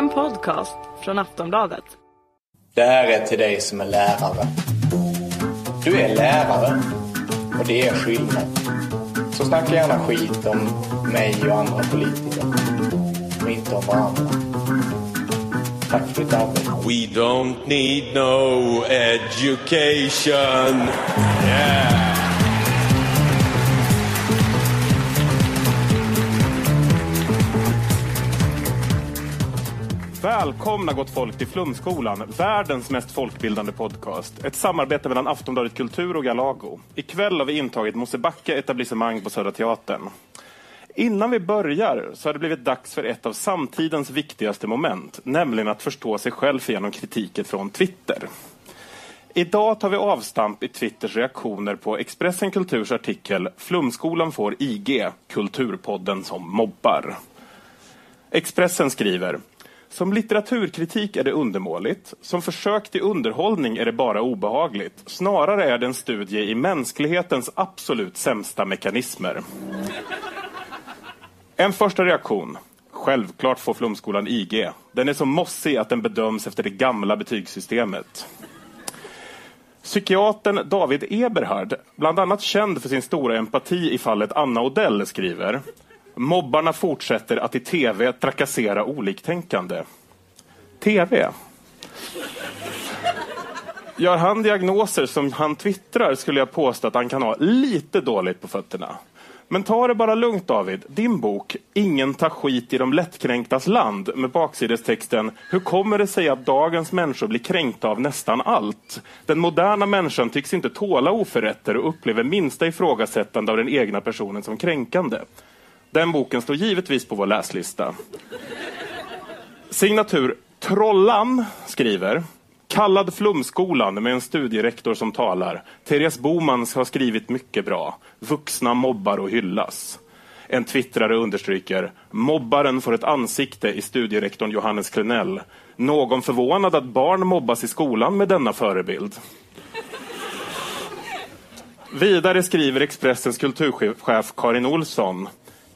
En podcast från Aftonbladet. Det här är till dig som är lärare. Du är lärare och det är skillnad. Så snacka gärna skit om mig och andra politiker. Och inte om varandra. Tack för ditt arbete. We don't need no education. Yeah. Välkomna gott folk till Flumskolan, världens mest folkbildande podcast. Ett samarbete mellan Aftonbladet Kultur och Galago. Ikväll har vi intagit Mosebacke etablissemang på Södra Teatern. Innan vi börjar så har det blivit dags för ett av samtidens viktigaste moment, nämligen att förstå sig själv genom kritiken från Twitter. Idag tar vi avstamp i Twitters reaktioner på Expressen Kulturs artikel Flumskolan får IG, Kulturpodden som mobbar. Expressen skriver som litteraturkritik är det undermåligt. Som försök till underhållning är det bara obehagligt. Snarare är det en studie i mänsklighetens absolut sämsta mekanismer. En första reaktion. Självklart får Flumskolan IG. Den är så mossig att den bedöms efter det gamla betygssystemet. Psykiatern David Eberhard, bland annat känd för sin stora empati i fallet Anna Odell, skriver Mobbarna fortsätter att i tv trakassera oliktänkande. TV? Gör han diagnoser som han twittrar skulle jag påstå att han kan ha lite dåligt på fötterna. Men ta det bara lugnt David. Din bok Ingen tar skit i de lättkränktas land med baksidestexten Hur kommer det sig att dagens människor blir kränkta av nästan allt? Den moderna människan tycks inte tåla oförrätter och upplever minsta ifrågasättande av den egna personen som kränkande. Den boken står givetvis på vår läslista. Signatur Trollan skriver Kallad Flumskolan med en studierektor som talar. Therese Boman har skrivit mycket bra. Vuxna mobbar och hyllas. En twittrare understryker Mobbaren får ett ansikte i studierektorn Johannes Klenell. Någon förvånad att barn mobbas i skolan med denna förebild. Vidare skriver Expressens kulturchef Karin Olsson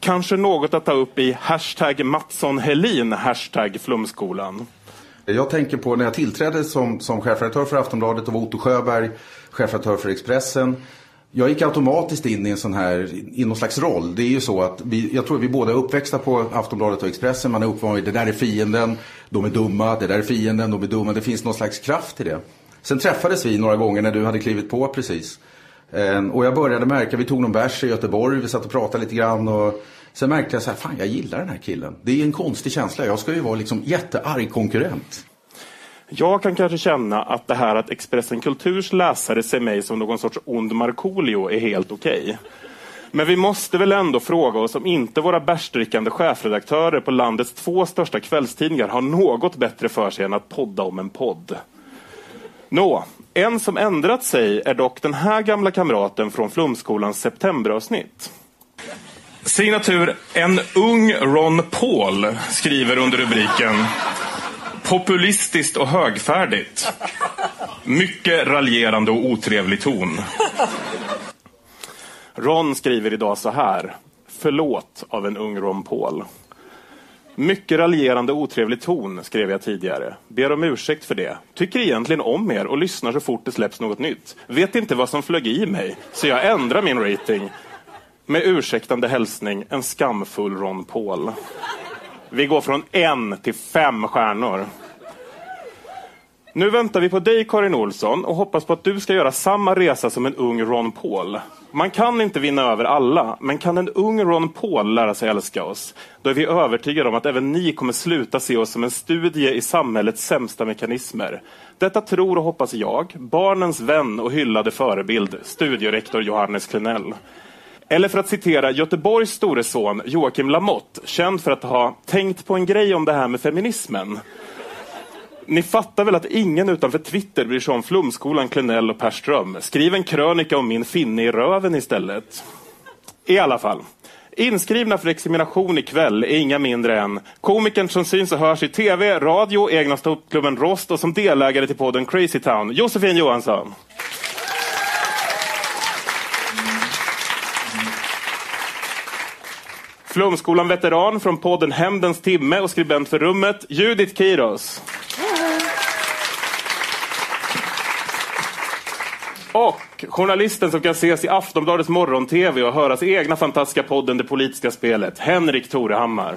Kanske något att ta upp i hashtag Mattsson Helin, hashtag Flumskolan. Jag tänker på när jag tillträdde som, som chefredaktör för Aftonbladet och var Otto Sjöberg, chefredaktör för Expressen. Jag gick automatiskt in i en sån här, i någon slags roll. Det är ju så att vi, jag tror att vi båda är uppväxta på Aftonbladet och Expressen. Man är uppvan vid det där är fienden, de är dumma, det där är fienden, de är dumma. Det finns någon slags kraft i det. Sen träffades vi några gånger när du hade klivit på precis. Ehm, och jag började märka, vi tog någon bärs i Göteborg, vi satt och pratade lite grann. Och sen märkte jag så här, fan jag gillar den här killen. Det är en konstig känsla, jag ska ju vara liksom jättearg konkurrent. Jag kan kanske känna att det här att Expressen Kulturs läsare ser mig som någon sorts ond Markoolio är helt okej. Okay. Men vi måste väl ändå fråga oss om inte våra bärsdrickande chefredaktörer på landets två största kvällstidningar har något bättre för sig än att podda om en podd. Nå, en som ändrat sig är dock den här gamla kamraten från Flumskolans septemberavsnitt. Signatur En ung Ron Paul skriver under rubriken Populistiskt och högfärdigt. Mycket raljerande och otrevlig ton. Ron skriver idag så här. Förlåt av en ung Ron Paul. Mycket raljerande och otrevlig ton, skrev jag tidigare. Ber om ursäkt för det. Tycker egentligen om er och lyssnar så fort det släpps något nytt. Vet inte vad som flög i mig, så jag ändrar min rating. Med ursäktande hälsning, en skamfull Ron Paul. Vi går från en till fem stjärnor. Nu väntar vi på dig Karin Olsson och hoppas på att du ska göra samma resa som en ung Ron Paul. Man kan inte vinna över alla, men kan en ung Ron Paul lära sig älska oss, då är vi övertygade om att även ni kommer sluta se oss som en studie i samhällets sämsta mekanismer. Detta tror och hoppas jag, barnens vän och hyllade förebild, studierektor Johannes Klenell. Eller för att citera Göteborgs store son Joakim Lamotte, känd för att ha tänkt på en grej om det här med feminismen. Ni fattar väl att ingen utanför Twitter bryr sig om Flumskolan, Klenell och Perström. Skriv en krönika om min finne i röven istället. I alla fall. Inskrivna för examination ikväll är inga mindre än komikern som syns och hörs i tv, radio, egna ståuppklubben Rost och som delägare till podden Crazy Town, Josefin Johansson. Flumskolan veteran från podden Hämndens timme och skribent för rummet, Judith Kiros. Och journalisten som kan ses i Aftonbladets morgon-tv och höras i egna fantastiska podden Det politiska spelet, Henrik Torehammar.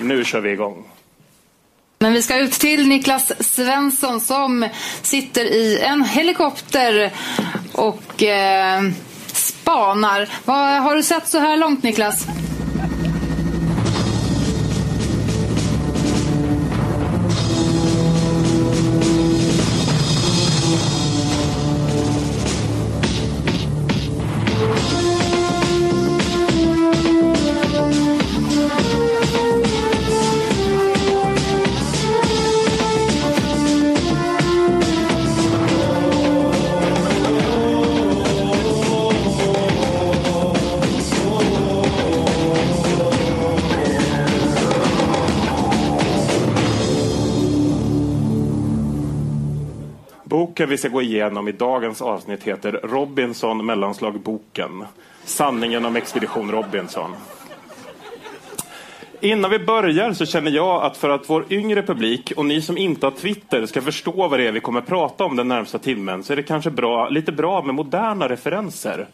Nu kör vi igång. Men vi ska ut till Niklas Svensson som sitter i en helikopter och eh, spanar. Vad har du sett så här långt Niklas? Vi ska gå igenom i dagens avsnitt heter Robinson mellanslag boken. Sanningen om Expedition Robinson. Innan vi börjar så känner jag att för att vår yngre publik och ni som inte har Twitter ska förstå vad det är vi kommer prata om den närmsta timmen så är det kanske bra, lite bra med moderna referenser.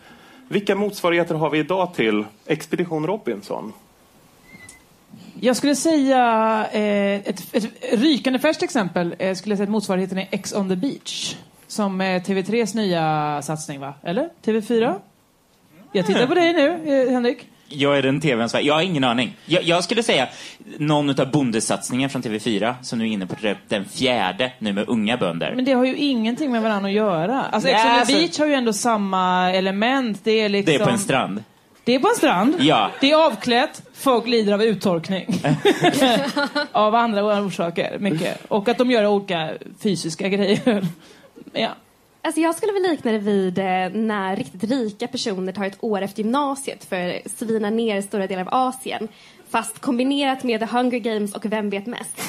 Vilka motsvarigheter har vi idag till Expedition Robinson? Jag skulle säga eh, ett, ett rykande färskt exempel. Eh, skulle jag säga att motsvarigheten är X on the beach. Som eh, TV3s nya satsning, va? Eller? TV4? Jag tittar på dig nu, eh, Henrik. Jag är den tvn Sverige. Jag har ingen aning. Jag, jag skulle säga någon av bondesatsningen från TV4 som nu är inne på den fjärde nu med unga bönder. Men det har ju ingenting med varandra att göra. Alltså, X on the alltså- beach har ju ändå samma element. Det är liksom... Det är på en strand. Det är på en strand. Ja. Det är avklätt. Folk lider av uttorkning. av andra orsaker, mycket. Och att de gör olika fysiska grejer. ja. Alltså jag skulle väl likna det vid eh, när riktigt rika personer tar ett år efter gymnasiet för att svina ner stora delar av Asien. Fast kombinerat med The Hunger Games och Vem vet mest?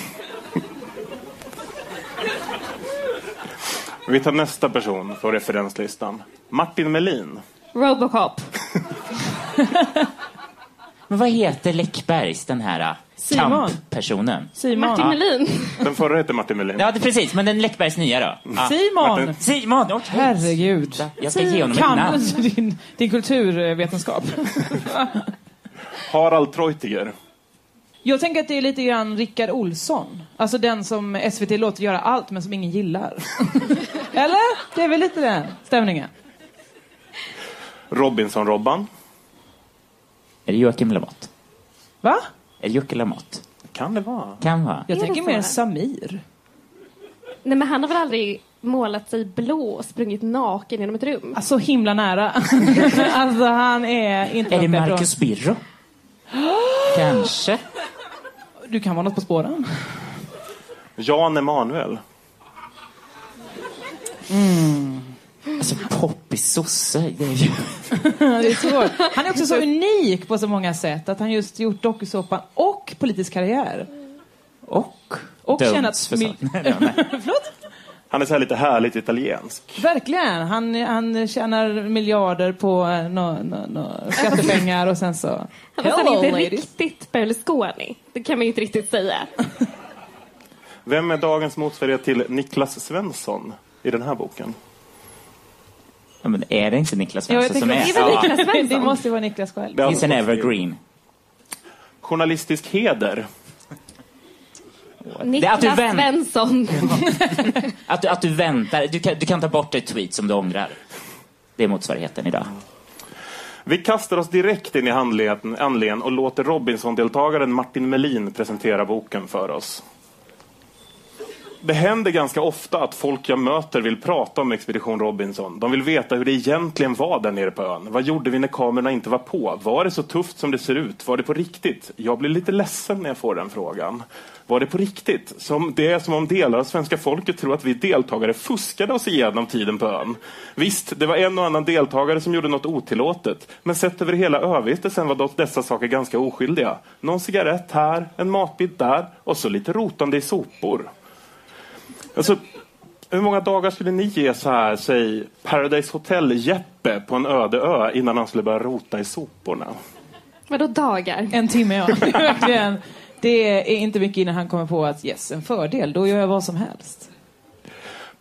Vi tar nästa person på referenslistan. Martin Melin. Robocop. Men vad heter Läckbergs, den här äh, Simon. kamppersonen? Simon. Martin Melin. Den förra heter Martin Melin. Ja, det, precis. Men den Läckbergs nya då? Ja. Simon! Simon! okej. Herregud. Jag ska ge honom ett Kan namn. din, din kulturvetenskap. Harald Treutiger. Jag tänker att det är lite grann Rickard Olsson. Alltså den som SVT låter göra allt men som ingen gillar. Eller? Det är väl lite den stämningen. Robinson-Robban. Är det Joakim Lamotte? Va? Är det Jocke Lamotte? Kan det vara? Kan vara. Jag Är det tänker så? mer Samir. Nej men han har väl aldrig målat sig blå och sprungit naken genom ett rum? Alltså himla nära. alltså han är inte Är det. Marcus Birro? Kanske. Du kan vara något på spåren. Jan Emanuel. Alltså, poppis sosse. Det är ju... Det är svårt. Han är också så unik på så många sätt. Att han just gjort dokusåpan och politisk karriär. Och, Och dömts tjänat för mil- sånt. Nej, nej. Förlåt? Han är så här lite härligt italiensk. Verkligen. Han, han tjänar miljarder på nå nå nå skattepengar och sen så... Fast han är inte ladies. riktigt Berlusconi. Det kan man ju inte riktigt säga. Vem är dagens motsvarighet till Niklas Svensson i den här boken? Ja, men är det inte Niklas Ja, jag Svensson som är? Det är väl. Niklas Det Svensson? måste ju vara Niklas själv. Det är Finns en evergreen. Journalistisk heder. Det är att du Niklas Svensson. Att du, att du väntar. Du kan, du kan ta bort ett tweet som du ångrar. Det är motsvarigheten idag. Vi kastar oss direkt in i handleden, handlingen och låter Robinson-deltagaren Martin Melin presentera boken för oss. Det händer ganska ofta att folk jag möter vill prata om Expedition Robinson. De vill veta hur det egentligen var där nere på ön. Vad gjorde vi när kamerorna inte var på? Var det så tufft som det ser ut? Var det på riktigt? Jag blir lite ledsen när jag får den frågan. Var det på riktigt? Som, det är som om delar av svenska folket tror att vi deltagare fuskade oss igenom tiden på ön. Visst, det var en och annan deltagare som gjorde något otillåtet. Men sett över hela övervistelsen var dock dessa saker ganska oskyldiga. Någon cigarett här, en matbit där och så lite rotande i sopor. Alltså, Hur många dagar skulle ni ge så här, säg Paradise Hotel-Jeppe på en öde ö innan han skulle börja rota i soporna? Vadå dagar? En timme, ja. Det är, verkligen, det är inte mycket innan han kommer på att yes, en fördel, då gör jag vad som helst.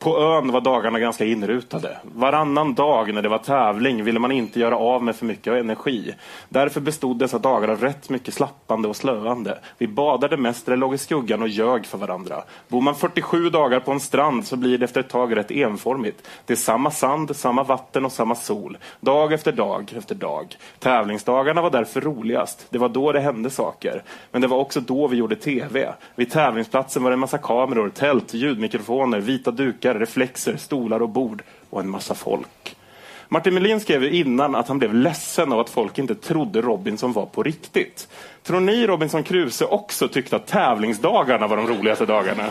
På ön var dagarna ganska inrutade. Varannan dag när det var tävling ville man inte göra av med för mycket energi. Därför bestod dessa dagar av rätt mycket slappande och slöande. Vi badade mest eller låg i skuggan och ljög för varandra. Bor man 47 dagar på en strand så blir det efter ett tag rätt enformigt. Det är samma sand, samma vatten och samma sol. Dag efter dag efter dag. Tävlingsdagarna var därför roligast. Det var då det hände saker. Men det var också då vi gjorde TV. Vid tävlingsplatsen var det en massa kameror, tält, ljudmikrofoner, vita dukar, reflexer, stolar och bord och en massa folk. Martin Melin skrev ju innan att han blev ledsen av att folk inte trodde Robinson var på riktigt. Tror ni Robinson Crusoe också tyckte att tävlingsdagarna var de roligaste dagarna?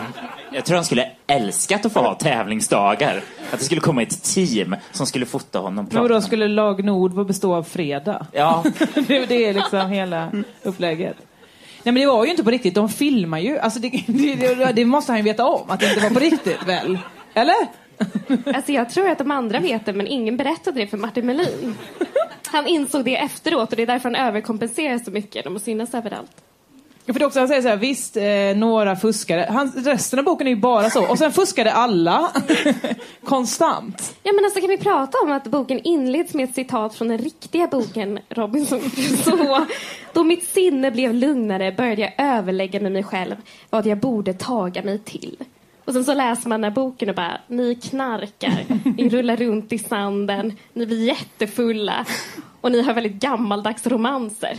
Jag tror han skulle älskat att få ha tävlingsdagar. Att det skulle komma ett team som skulle fota honom. Men då skulle lag Nord bestå av fredag? Ja. det, det är liksom hela upplägget. Nej men det var ju inte på riktigt, de filmar ju. Alltså det, det, det måste han ju veta om, att det inte var på riktigt väl? Eller? Alltså jag tror att de andra vet det, men ingen berättade det för Martin Melin. Han insåg det efteråt och det är därför han överkompenserar så mycket genom att synas överallt. Ja, för det också, han säger så här, visst, eh, några fuskade. Han, resten av boken är ju bara så. Och sen fuskade alla. Konstant. Ja men alltså kan vi prata om att boken inleds med ett citat från den riktiga boken Robinson Crusoe. Då mitt sinne blev lugnare började jag överlägga med mig själv vad jag borde taga mig till. Och sen så läser man den här boken och bara, ni knarkar, ni rullar runt i sanden, ni blir jättefulla och ni har väldigt gammaldags romanser.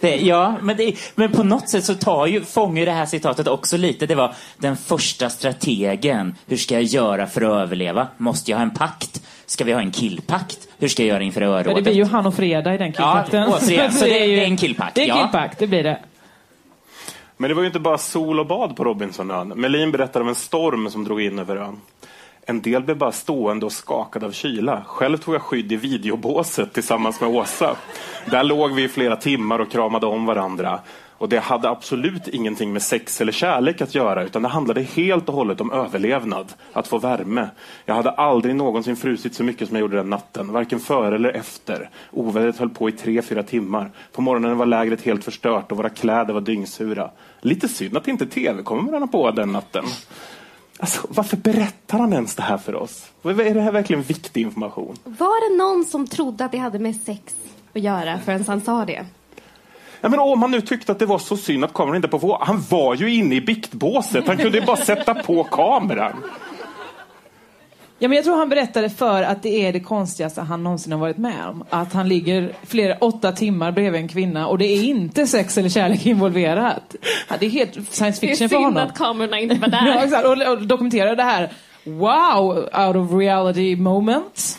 Det, ja, men, det, men på något sätt så tar ju, fångar det här citatet också lite. Det var den första strategen. Hur ska jag göra för att överleva? Måste jag ha en pakt? Ska vi ha en killpakt? Hur ska jag göra inför örådet? Ja, det blir ju han och Freda i den killpakten. Ja, återigen, så det, det är en killpakt. Det är en ja. killpakt, det blir det. Men det var ju inte bara sol och bad på Robinsonön. Melin berättar om en storm som drog in över ön. En del blev bara stående och skakade av kyla. Själv tog jag skydd i videobåset tillsammans med Åsa. Där låg vi i flera timmar och kramade om varandra. Och det hade absolut ingenting med sex eller kärlek att göra utan det handlade helt och hållet om överlevnad. Att få värme. Jag hade aldrig någonsin frusit så mycket som jag gjorde den natten. Varken före eller efter. Ovädret höll på i tre, fyra timmar. På morgonen var lägret helt förstört och våra kläder var dyngsura. Lite synd att inte tv-kamerorna på den natten. Alltså, varför berättar han ens det här för oss? Är det här verkligen viktig information? Var det någon som trodde att det hade med sex att göra förrän han sa det? Ja, men om han nu tyckte att det var så synd att kameran inte på få. Han var ju inne i biktbåset. Han kunde ju bara sätta på kameran. Ja, men jag tror han berättade för att det är det konstigaste han någonsin har varit med om. Att han ligger flera, åtta timmar bredvid en kvinna och det är inte sex eller kärlek involverat. Ja, det är helt science fiction för honom. Det är synd att kamerorna inte var där. ja, exakt. Och, och dokumenterar det här. Wow, out of reality moment.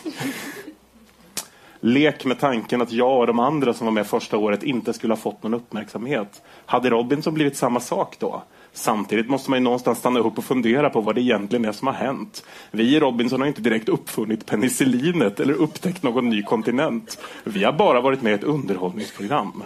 Lek med tanken att jag och de andra som var med första året inte skulle ha fått någon uppmärksamhet. Hade Robinson blivit samma sak då? Samtidigt måste man ju någonstans stanna upp och fundera på vad det egentligen är som har hänt. Vi i Robinson har inte direkt uppfunnit penicillinet eller upptäckt någon ny kontinent. Vi har bara varit med i ett underhållningsprogram.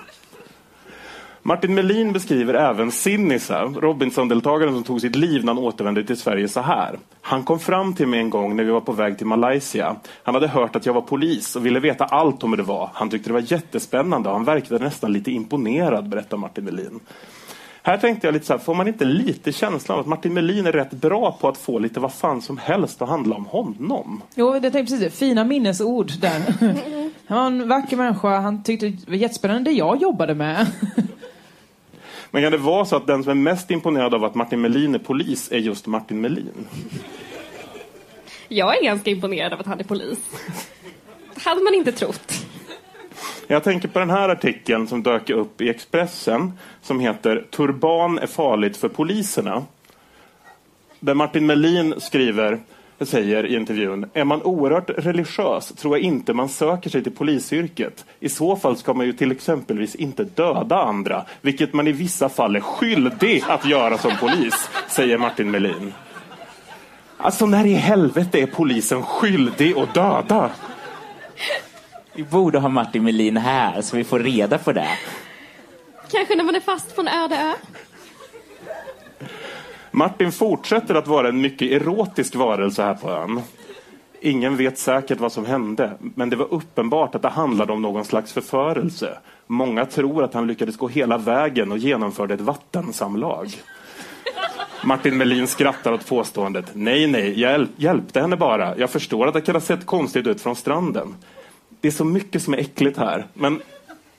Martin Melin beskriver även Sinnisa, Robinson-deltagaren som tog sitt liv när han återvände till Sverige så här. Han kom fram till mig en gång när vi var på väg till Malaysia. Han hade hört att jag var polis och ville veta allt om hur det var. Han tyckte det var jättespännande och han verkade nästan lite imponerad, berättar Martin Melin. Här tänkte jag lite så här, får man inte lite känslan av att Martin Melin är rätt bra på att få lite vad fan som helst att handla om honom? Jo, det tänkte precis det. Fina minnesord där. Han var en vacker människa. Han tyckte det var jättespännande det jag jobbade med. Men kan det vara så att den som är mest imponerad av att Martin Melin är polis är just Martin Melin? Jag är ganska imponerad av att han är polis. Det hade man inte trott. Jag tänker på den här artikeln som dök upp i Expressen som heter Turban är farligt för poliserna. Där Martin Melin skriver, säger i intervjun, är man oerhört religiös tror jag inte man söker sig till polisyrket. I så fall ska man ju till exempelvis inte döda andra, vilket man i vissa fall är skyldig att göra som polis, säger Martin Melin. Alltså när i helvete är polisen skyldig att döda? Vi borde ha Martin Melin här så vi får reda på det. Kanske när man är fast på en öde ö. Martin fortsätter att vara en mycket erotisk varelse här på ön. Ingen vet säkert vad som hände, men det var uppenbart att det handlade om någon slags förförelse. Många tror att han lyckades gå hela vägen och genomförde ett vattensamlag. Martin Melin skrattar åt påståendet. Nej, nej, jag hjälp, hjälpte henne bara. Jag förstår att det kan ha sett konstigt ut från stranden. Det är så mycket som är äckligt här, men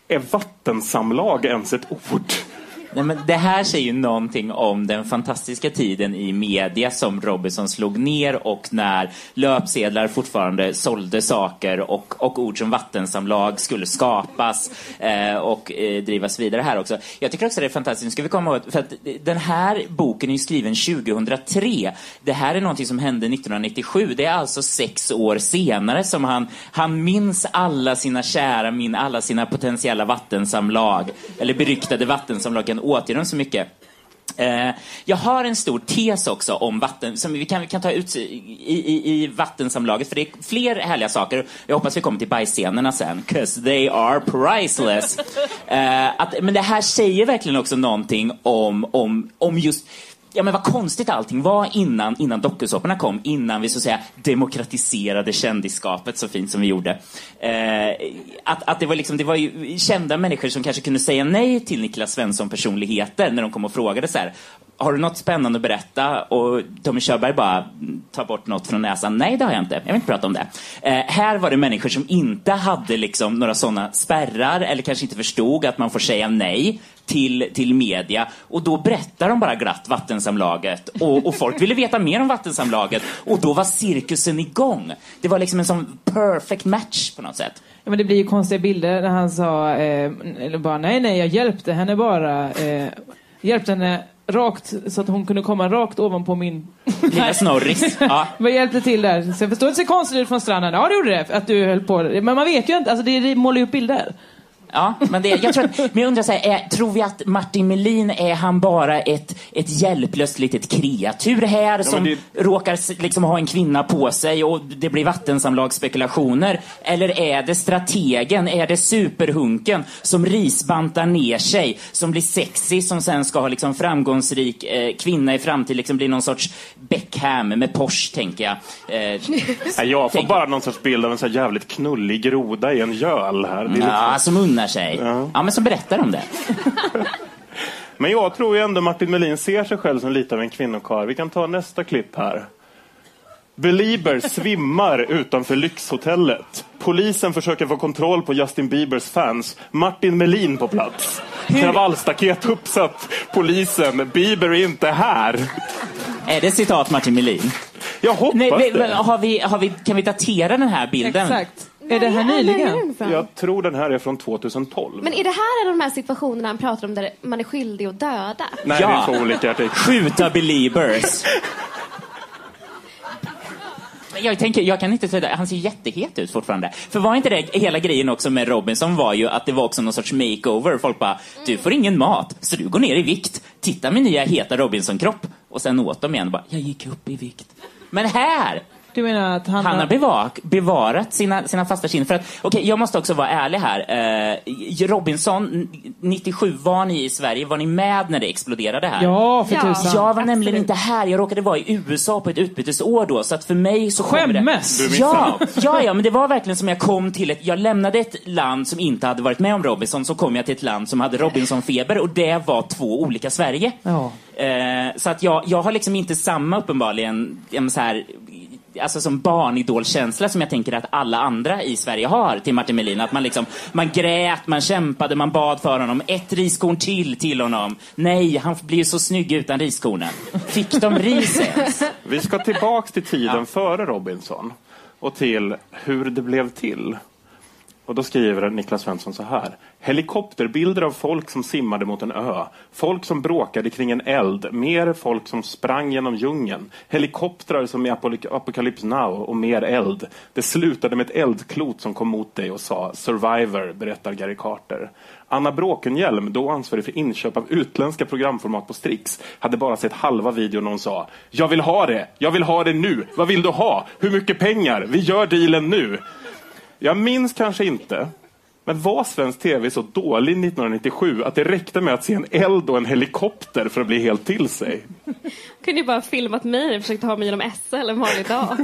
är vattensamlag ens ett ord? Nej, men det här säger ju någonting om den fantastiska tiden i media som Robinson slog ner och när löpsedlar fortfarande sålde saker och, och ord som vattensamlag skulle skapas eh, och eh, drivas vidare här också. Jag tycker också det är fantastiskt, nu ska vi komma ihåg, för att den här boken är ju skriven 2003. Det här är någonting som hände 1997. Det är alltså sex år senare som han, han minns alla sina kära, min, alla sina potentiella vattensamlag, eller beryktade vattensamlag, kan återge dem så mycket. Eh, jag har en stor tes också om vatten, som vi kan, vi kan ta ut i, i, i vattensamlaget, för det är fler härliga saker. Jag hoppas vi kommer till bajsscenerna sen, 'cause they are priceless. Eh, att, men det här säger verkligen också någonting om, om, om just Ja men vad konstigt allting var innan, innan dokusåporna kom, innan vi så att säga demokratiserade kändisskapet så fint som vi gjorde. Eh, att, att det var liksom, det var ju kända människor som kanske kunde säga nej till Niklas Svensson-personligheter när de kom och frågade så här, har du något spännande att berätta? Och Tommy Körberg bara tar bort något från näsan. Nej, det har jag inte. Jag vill inte prata om det. Eh, här var det människor som inte hade liksom några sådana spärrar eller kanske inte förstod att man får säga nej till, till media. Och då berättar de bara glatt vattensamlaget. Och, och folk ville veta mer om vattensamlaget. Och då var cirkusen igång. Det var liksom en sån perfect match på något sätt. Ja, men det blir ju konstiga bilder när han sa, eh, eller bara nej, nej, jag hjälpte henne bara. Eh, hjälpte henne rakt så att hon kunde komma rakt ovanpå min... Lilla snorris. Ja. Vad hjälpte till där? Så jag förstår att det ser konstigt ut från stranden. Ja, det gjorde det. Att du höll på. Men man vet ju inte. Alltså, det, det målar ju upp bilder. Ja, men, det, jag tror att, men jag undrar så här, är, tror vi att Martin Melin är han bara ett, ett hjälplöst litet kreatur här som det- råkar liksom ha en kvinna på sig och det blir vattensamlagsspekulationer? Eller är det strategen, är det superhunken som risbantar ner sig, som blir sexy, som sen ska ha liksom framgångsrik eh, kvinna i framtiden, liksom bli någon sorts Beckham med Porsche, tänker jag. Eh, jag får Tänk- bara någon sorts bild av en så här jävligt knullig groda i en göl här. Det är ja, som unnar sig. Ja. men som berättar om det. Men jag tror ju ändå Martin Melin ser sig själv som lite av en kvinnokarl. Vi kan ta nästa klipp här. Belieber svimmar utanför lyxhotellet. Polisen försöker få kontroll på Justin Biebers fans. Martin Melin på plats. Kravallstaket uppsatt. Polisen. Bieber är inte här. Är det citat Martin Melin? Jag hoppas Nej, det. har vi, har vi, kan vi datera den här bilden? Exakt. Är det här nyligen? Jag tror den här är från 2012. Men är det här en av de här situationerna han pratar om där man är skyldig att döda? Nej, Ja. det är två olika artiklar. Skjuta beliebers. Jag, tänker, jag kan inte säga det. Han ser jättehet ut fortfarande. För var inte det hela grejen också med Robinson var ju att det var också någon sorts makeover. Folk bara, du får ingen mat, så du går ner i vikt. Titta min nya heta Robinson-kropp. Och sen åt de igen och bara, jag gick upp i vikt. Men här! Du menar att han, Han har bevak, bevarat sina, sina fasta kinder. För att, okej, jag måste också vara ärlig här. Eh, Robinson, 97, var ni i Sverige? Var ni med när det exploderade här? Ja, för Ja. tusan. Jag var nämligen Absolut. inte här. Jag råkade vara i USA på ett utbytesår då. Så att för mig så det... Skämmes! Du Ja, ja, ja, men det var verkligen som jag kom till ett... Jag lämnade ett land som inte hade varit med om Robinson, så kom jag till ett land som hade Robinson-feber och det var två olika Sverige. Ja. Eh, så att jag, jag har liksom inte samma uppenbarligen, så här, alltså som barnidolkänsla som jag tänker att alla andra i Sverige har till Martin Melin. Att man liksom, man grät, man kämpade, man bad för honom. Ett riskorn till till honom. Nej, han blir ju så snygg utan riskornen. Fick de ris ens? Vi ska tillbaks till tiden före Robinson och till hur det blev till. Och då skriver Niklas Svensson så här. Helikopterbilder av folk som simmade mot en ö. Folk som bråkade kring en eld. Mer folk som sprang genom djungeln. Helikoptrar som i Apocalypse Now och mer eld. Det slutade med ett eldklot som kom mot dig och sa Survivor, berättar Gary Carter. Anna Bråkenhielm, då ansvarig för inköp av utländska programformat på Strix, hade bara sett halva videon när hon sa Jag vill ha det! Jag vill ha det nu! Vad vill du ha? Hur mycket pengar? Vi gör dealen nu! Jag minns kanske inte, men var svensk tv så dålig 1997 att det räckte med att se en eld och en helikopter för att bli helt till sig? Kunde ju bara filmat mig när försökt försökte ha mig genom SL en vanlig dag.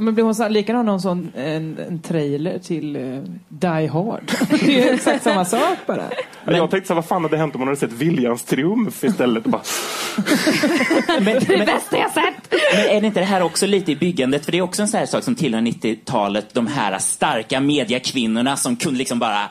Men blir hon så, likadan någon sån, en, en trailer till eh, Die Hard? det är ju exakt samma sak bara. Men... Jag tänkte så här, vad fan hade hänt om man hade sett Viljans triumf istället? Och bara, Men, Det är det men, bästa jag sett! men är det inte det här också lite i byggandet? För det är också en sån här sak som tillhör 90-talet. De här starka mediakvinnorna som kunde liksom bara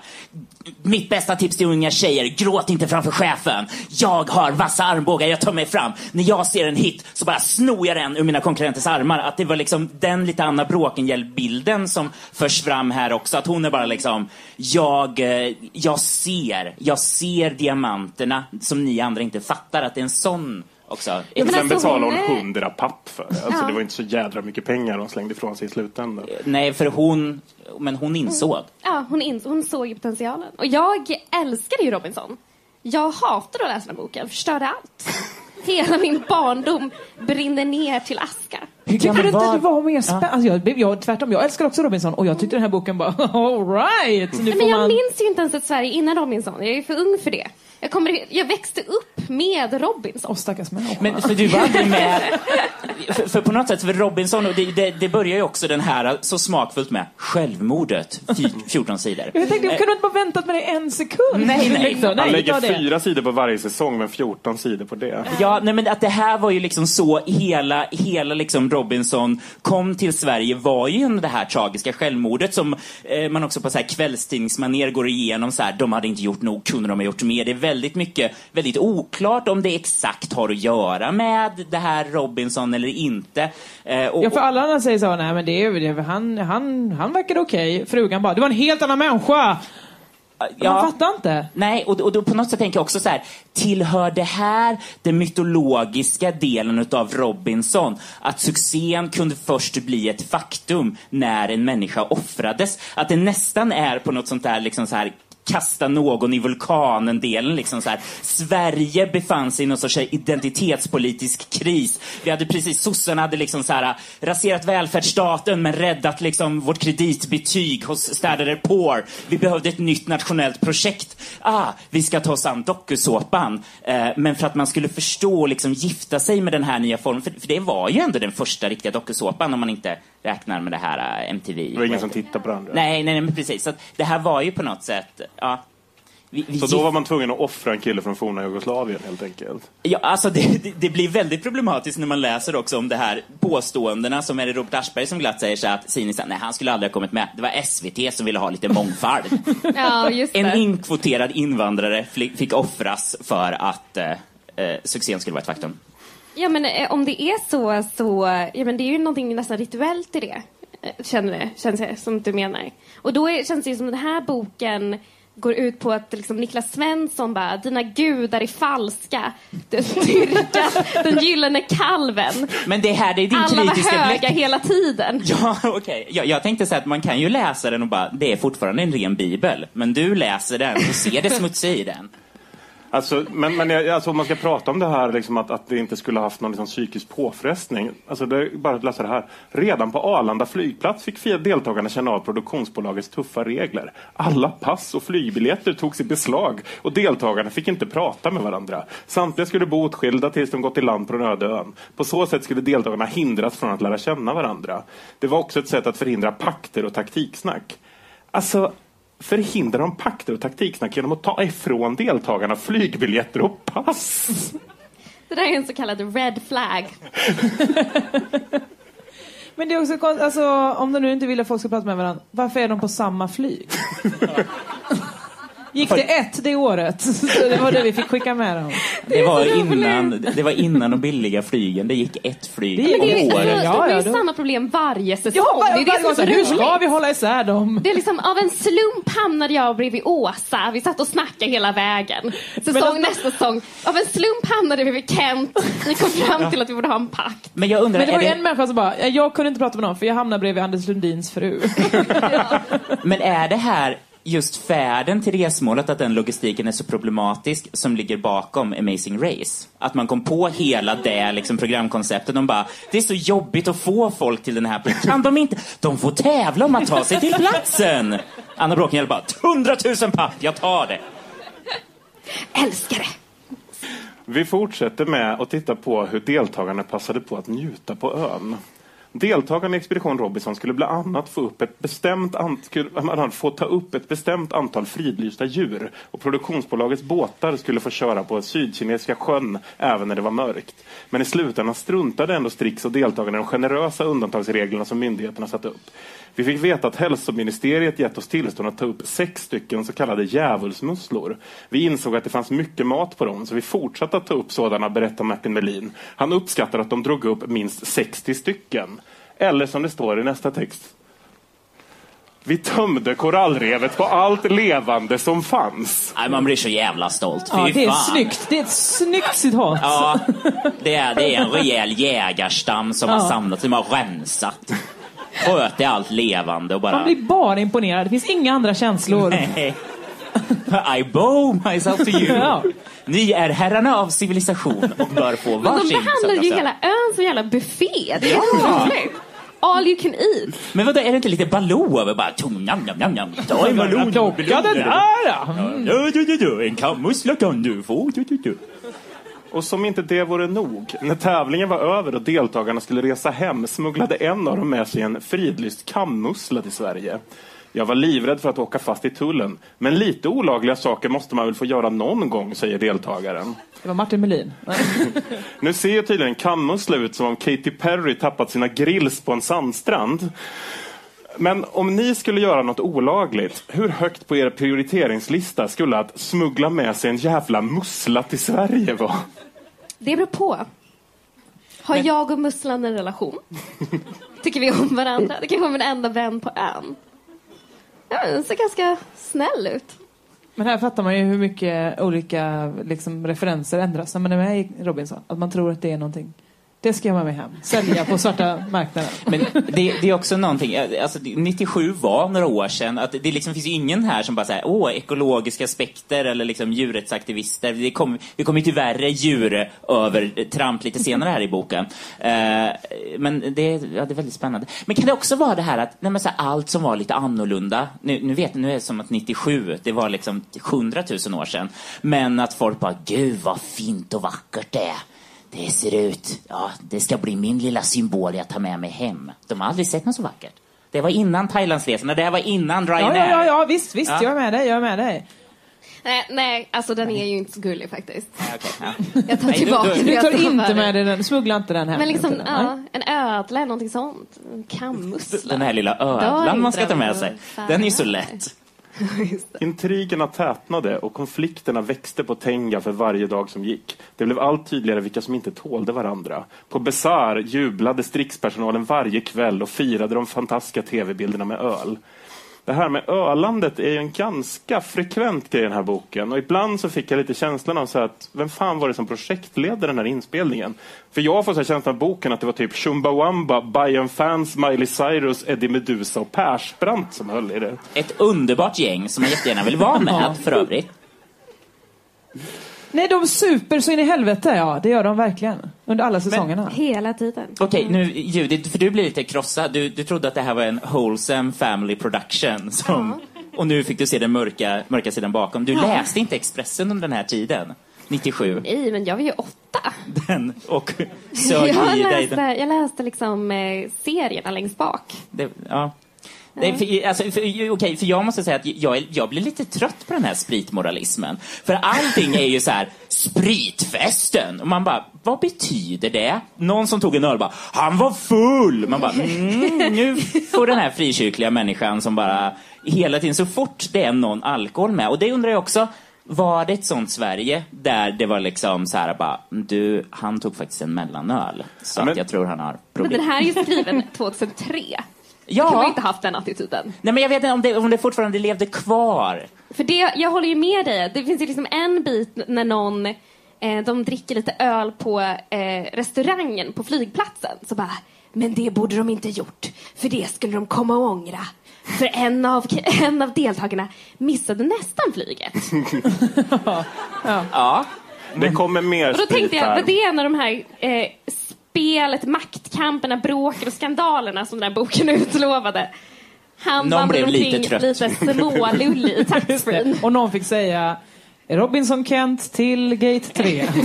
mitt bästa tips till unga tjejer, gråt inte framför chefen. Jag har vassa armbågar, jag tar mig fram. När jag ser en hit så bara snor jag den ur mina konkurrenters armar. Att det var liksom den lite Anna Bråkenhielm-bilden som förs fram här också. Att hon är bara liksom, jag, eh, jag ser, jag ser diamanterna som ni andra inte fattar. Att det är en sån också. men sen alltså, betalade hon hon är- 100 papp för det. Alltså, Det var inte så jädra mycket pengar de slängde ifrån sig i slutändan. Nej, för hon, men hon insåg. Ja, hon, ins- hon såg potentialen. Och jag älskade ju Robinson. Jag hatade att läsa den här boken, förstörde allt. Hela min barndom brinner ner till aska. Hur Tycker du inte var- det var mer spännande? Alltså jag, jag, tvärtom, jag älskar också Robinson och jag tyckte den här boken bara all right. Nu Nej, får men jag man... minns ju inte ens ett Sverige innan Robinson. Jag är för ung för det. Jag, kommer, jag växte upp med Robinson. Åh stackars människa. Men för du var aldrig med... För, för på något sätt, för Robinson, och det, det, det börjar ju också den här så smakfullt med självmordet, fy- 14 sidor. Jag tänkte, jag kunde inte bara väntat med det en sekund. Nej, nej. Liksom. Han nej lägger fyra sidor på varje säsong, men 14 sidor på det. Ja, nej men att det här var ju liksom så, hela, hela liksom Robinson kom till Sverige var ju det här tragiska självmordet som eh, man också på så här kvällstidningsmanér går igenom så här, de hade inte gjort nog, kunde de ha gjort mer? Det är väldigt mycket, väldigt oklart om det exakt har att göra med det här Robinson eller inte. Eh, och, Ja, för alla andra säger så, nej men det är det, han, han, han verkade okej. Frugan bara, det var en helt annan människa ja. Man fattar inte. Nej, och, och då på något sätt tänker jag också så här, tillhör det här den mytologiska delen utav Robinson? Att succén kunde först bli ett faktum när en människa offrades? Att det nästan är på något sånt där, liksom så här kasta någon i vulkanen-delen. Liksom så här. Sverige befann sig i någon sorts identitetspolitisk kris. Vi hade precis, sossarna hade liksom så här, raserat välfärdsstaten men räddat liksom vårt kreditbetyg hos städare Poor. Vi behövde ett nytt nationellt projekt. Ah, vi ska ta oss an dokusåpan. Eh, men för att man skulle förstå och liksom gifta sig med den här nya formen, för, för det var ju ändå den första riktiga dokusåpan om man inte räknar med det här eh, MTV. Det var ingen som tittade på det andra. Nej, nej, nej, men precis. Så att det här var ju på något sätt, ja. Vi, vi Så då var man tvungen att offra en kille från forna Jugoslavien helt enkelt. Ja, alltså det, det, det blir väldigt problematiskt när man läser också om det här påståendena som är det Robert Aschberg som glatt säger så att Sini sa, nej han skulle aldrig ha kommit med. Det var SVT som ville ha lite mångfald. Ja, just en det. inkvoterad invandrare fick offras för att eh, eh, succén skulle vara ett faktum. Ja, men eh, om det är så, så ja, men det är ju någonting nästan rituellt i det. eh, Känner det, känns det som du menar. Och då är, känns det ju som den här boken går ut på att liksom, Niklas Svensson bara, dina gudar är falska. Du dyrkar den gyllene kalven. Men det här, det är din Alla var kritiska höga blick. hela tiden. Ja, okej. Jag, jag tänkte säga att man kan ju läsa den och bara, det är fortfarande en ren bibel. Men du läser den och ser det smutsiga i den. Alltså, men men jag- alltså, om man ska prata om det här, liksom, att, att det inte skulle ha haft någon liksom, psykisk påfrestning. Alltså, det är bara att läsa det här. Redan på Arlanda flygplats fick deltagarna känna av produktionsbolagets tuffa regler. Alla pass och flygbiljetter togs i beslag och deltagarna fick inte prata med varandra. Samtliga skulle bo åtskilda tills de gått i land på den öde ön. På så sätt skulle deltagarna hindras från att lära känna varandra. Det var också ett sätt att förhindra pakter och taktiksnack. Alltså, förhindrar de pakter och taktiksnack genom att ta ifrån deltagarna flygbiljetter och pass? Det där är en så kallad red flag. Men det är också konstigt, alltså, om de nu inte vill att folk ska prata med varandra, varför är de på samma flyg? Gick det ett det året? Så det var det vi fick skicka med dem. Det var, innan, det var innan de billiga flygen. Det gick ett flyg Det gick om ett- året. De Ja, har ja, ju då- samma problem varje säsong. Ja, det är det som är hur ska vi hålla isär dem? Det är liksom av en slump hamnade jag bredvid Åsa. Vi satt och snackade hela vägen. Säsong, Men alltså- nästa säsong. Av en slump hamnade vi vid Kent. Vi kom fram till att vi borde ha en pakt. Men jag undrar, Men det var är ju det, en människa som bara, jag kunde inte prata med någon för jag hamnade bredvid Anders Lundins fru. men är det här just färden till resmålet, att den logistiken är så problematisk som ligger bakom Amazing Race? Att man kom på hela det liksom, programkonceptet. De bara, det är så jobbigt att få folk till den här platsen. Kan de inte? De får tävla om att ta sig till platsen! Anna Bråkenhielm bara, 100 000 papp, jag tar det. Älskar det! Vi fortsätter med att titta på hur deltagarna passade på att njuta på ön. Deltagarna i Expedition Robinson skulle bland annat få, upp ett bestämt skulle, få ta upp ett bestämt antal fridlysta djur och produktionsbolagets båtar skulle få köra på Sydkinesiska sjön även när det var mörkt. Men i slutändan struntade ändå Strix och deltagarna i de generösa undantagsreglerna som myndigheterna satt upp. Vi fick veta att hälsoministeriet gett oss tillstånd att ta upp sex stycken så kallade djävulsmusslor. Vi insåg att det fanns mycket mat på dem så vi fortsatte att ta upp sådana, berättar Martin Melin. Han uppskattar att de drog upp minst 60 stycken. Eller som det står i nästa text. Vi tömde korallrevet på allt levande som fanns. Nej, man blir så jävla stolt. Fy Ja, det är fan. snyggt. Det är ett snyggt citat. Ja, det är, det är en rejäl jägarstam som har Ja. samlat, som har rensat. Sköt i allt levande och bara... Man blir bara imponerad. Det finns inga andra känslor. Nej. I bow myself to you. Ja. Ni är herrarna av civilisation och bör få Men de varsin behandlar ju hela ön som jävla buffé. Det är Ja. All you can eat. Men vadå, är det inte lite Baloo över bara tom, nam, nam, nam, nam. Ta en Baloo. Plocka det där. Mm. En kammussla kan du få. Ja, ja, ja. Och som inte det vore nog, när tävlingen var över och deltagarna skulle resa hem smugglade en av dem med sig en fridlyst kammussla till Sverige. Jag var livrädd för att åka fast i tullen, men lite olagliga saker måste man väl få göra någon gång, säger deltagaren. Det var Martin Melin. Nu ser ju tydligen en kammussla ut som om Katy Perry tappat sina grills på en sandstrand. Men om ni skulle göra något olagligt, hur högt på er prioriteringslista skulle att smuggla med sig en jävla mussla till Sverige vara? Det beror på. Har jag och musslan en relation? Tycker vi om varandra? Det kanske är min enda vän på ön. Ja, den ser ganska snäll ut. Men här fattar man ju hur mycket olika liksom, referenser ändras när man är med i Robinson. Att man tror att det är någonting. Det ska jag med mig hem. Sälja på svarta marknaden. Men det, det är också någonting, alltså 97 var några år sedan, att det liksom finns ingen här som bara säger åh, ekologiska aspekter eller liksom djurrättsaktivister. Det kom, vi kommer ju till värre djur över tramp lite senare här i boken. Eh, men det, ja, det är väldigt spännande. Men kan det också vara det här att nej, här, allt som var lite annorlunda, nu, nu vet nu är det som att 97, det var liksom 100 000 år sedan, men att folk bara, gud vad fint och vackert det är. Det ser ut, ja, det ska bli min lilla symbol jag tar med mig hem. De har aldrig sett något så vackert. Det var innan Thailandsresorna, det här var innan Ja, Ryanair. ja, ja, ja visst, visst. Ja. Jag är med dig, jag är med dig. Nej, nej, alltså den är ju inte så gullig faktiskt. Ja, okej, ja. Jag tar Nej, tillbaka du- det Du jag tar inte med dig den, smuggla inte den hem. Men liksom, nej. ja, en ödla eller någonting sånt. En kammussla. Den här lilla ödlan man ska ta med sig. Den är ju så nej. lätt. Intrigerna tätnade och konflikterna växte på Tenga för varje dag som gick. Det blev allt tydligare vilka som inte tålde varandra. På Besar jublade strikspersonalen varje kväll och firade de fantastiska tv-bilderna med öl. Det här med ölandet är ju en ganska frekvent grej i den här boken. Och ibland så fick jag lite känslan av så att, vem fan var det som projektledde den här inspelningen? För jag får så känslan av boken att det var typ Chumbawamba, Bayern Fans, Miley Cyrus, Eddie Meduza och Persbrandt som höll i det. Ett underbart gäng som man jättegärna vill vara med, för övrigt. Nej, de super så in i helvete, ja. Det gör de verkligen. Under alla säsongerna. Hela tiden. Okej, nu Judith, för du blir lite krossad. Du, du trodde att det här var en wholesome family production. Som, Och nu fick du se den mörka, mörka sidan bakom. Du läste inte Expressen under den här tiden. 97. Nej, men jag var ju åtta. Den, och sög Jag i dig läste, den. jag läste liksom eh, serierna längst bak. Det, ja. Nej, för, alltså, för, okej, för jag måste säga att jag, jag blir lite trött på den här spritmoralismen. För allting är ju så här, spritfesten. Och man bara, vad betyder det? Någon som tog en öl bara, han var full! Man bara, mm, nu får den här frikyrkliga människan som bara hela tiden, så fort det är någon alkohol med. Och det undrar jag också, var det ett sånt Sverige där det var liksom så här bara, du, han tog faktiskt en mellanöl. Så Ja, men- att jag tror han har Men problem. den här är ju skriven 2003. Ja. Då kan inte haft den attityden. Nej, men jag vet inte om det, om det fortfarande levde kvar. För det, jag håller ju med dig. Det finns ju liksom en bit när någon eh, de dricker lite öl på eh, restaurangen på flygplatsen. Så bara, men det borde de inte gjort. För det skulle de komma och ångra. För en av, en av deltagarna missade nästan flyget. Ja. Det kommer mer Och då tänkte jag, var det en av de här eh, spelet, maktkamperna, bråken och skandalerna som den här boken utlovade? Han Någon blev lite trött. lite smålullig i taxfree. Och någon fick säga Robinson Kent till gate 3.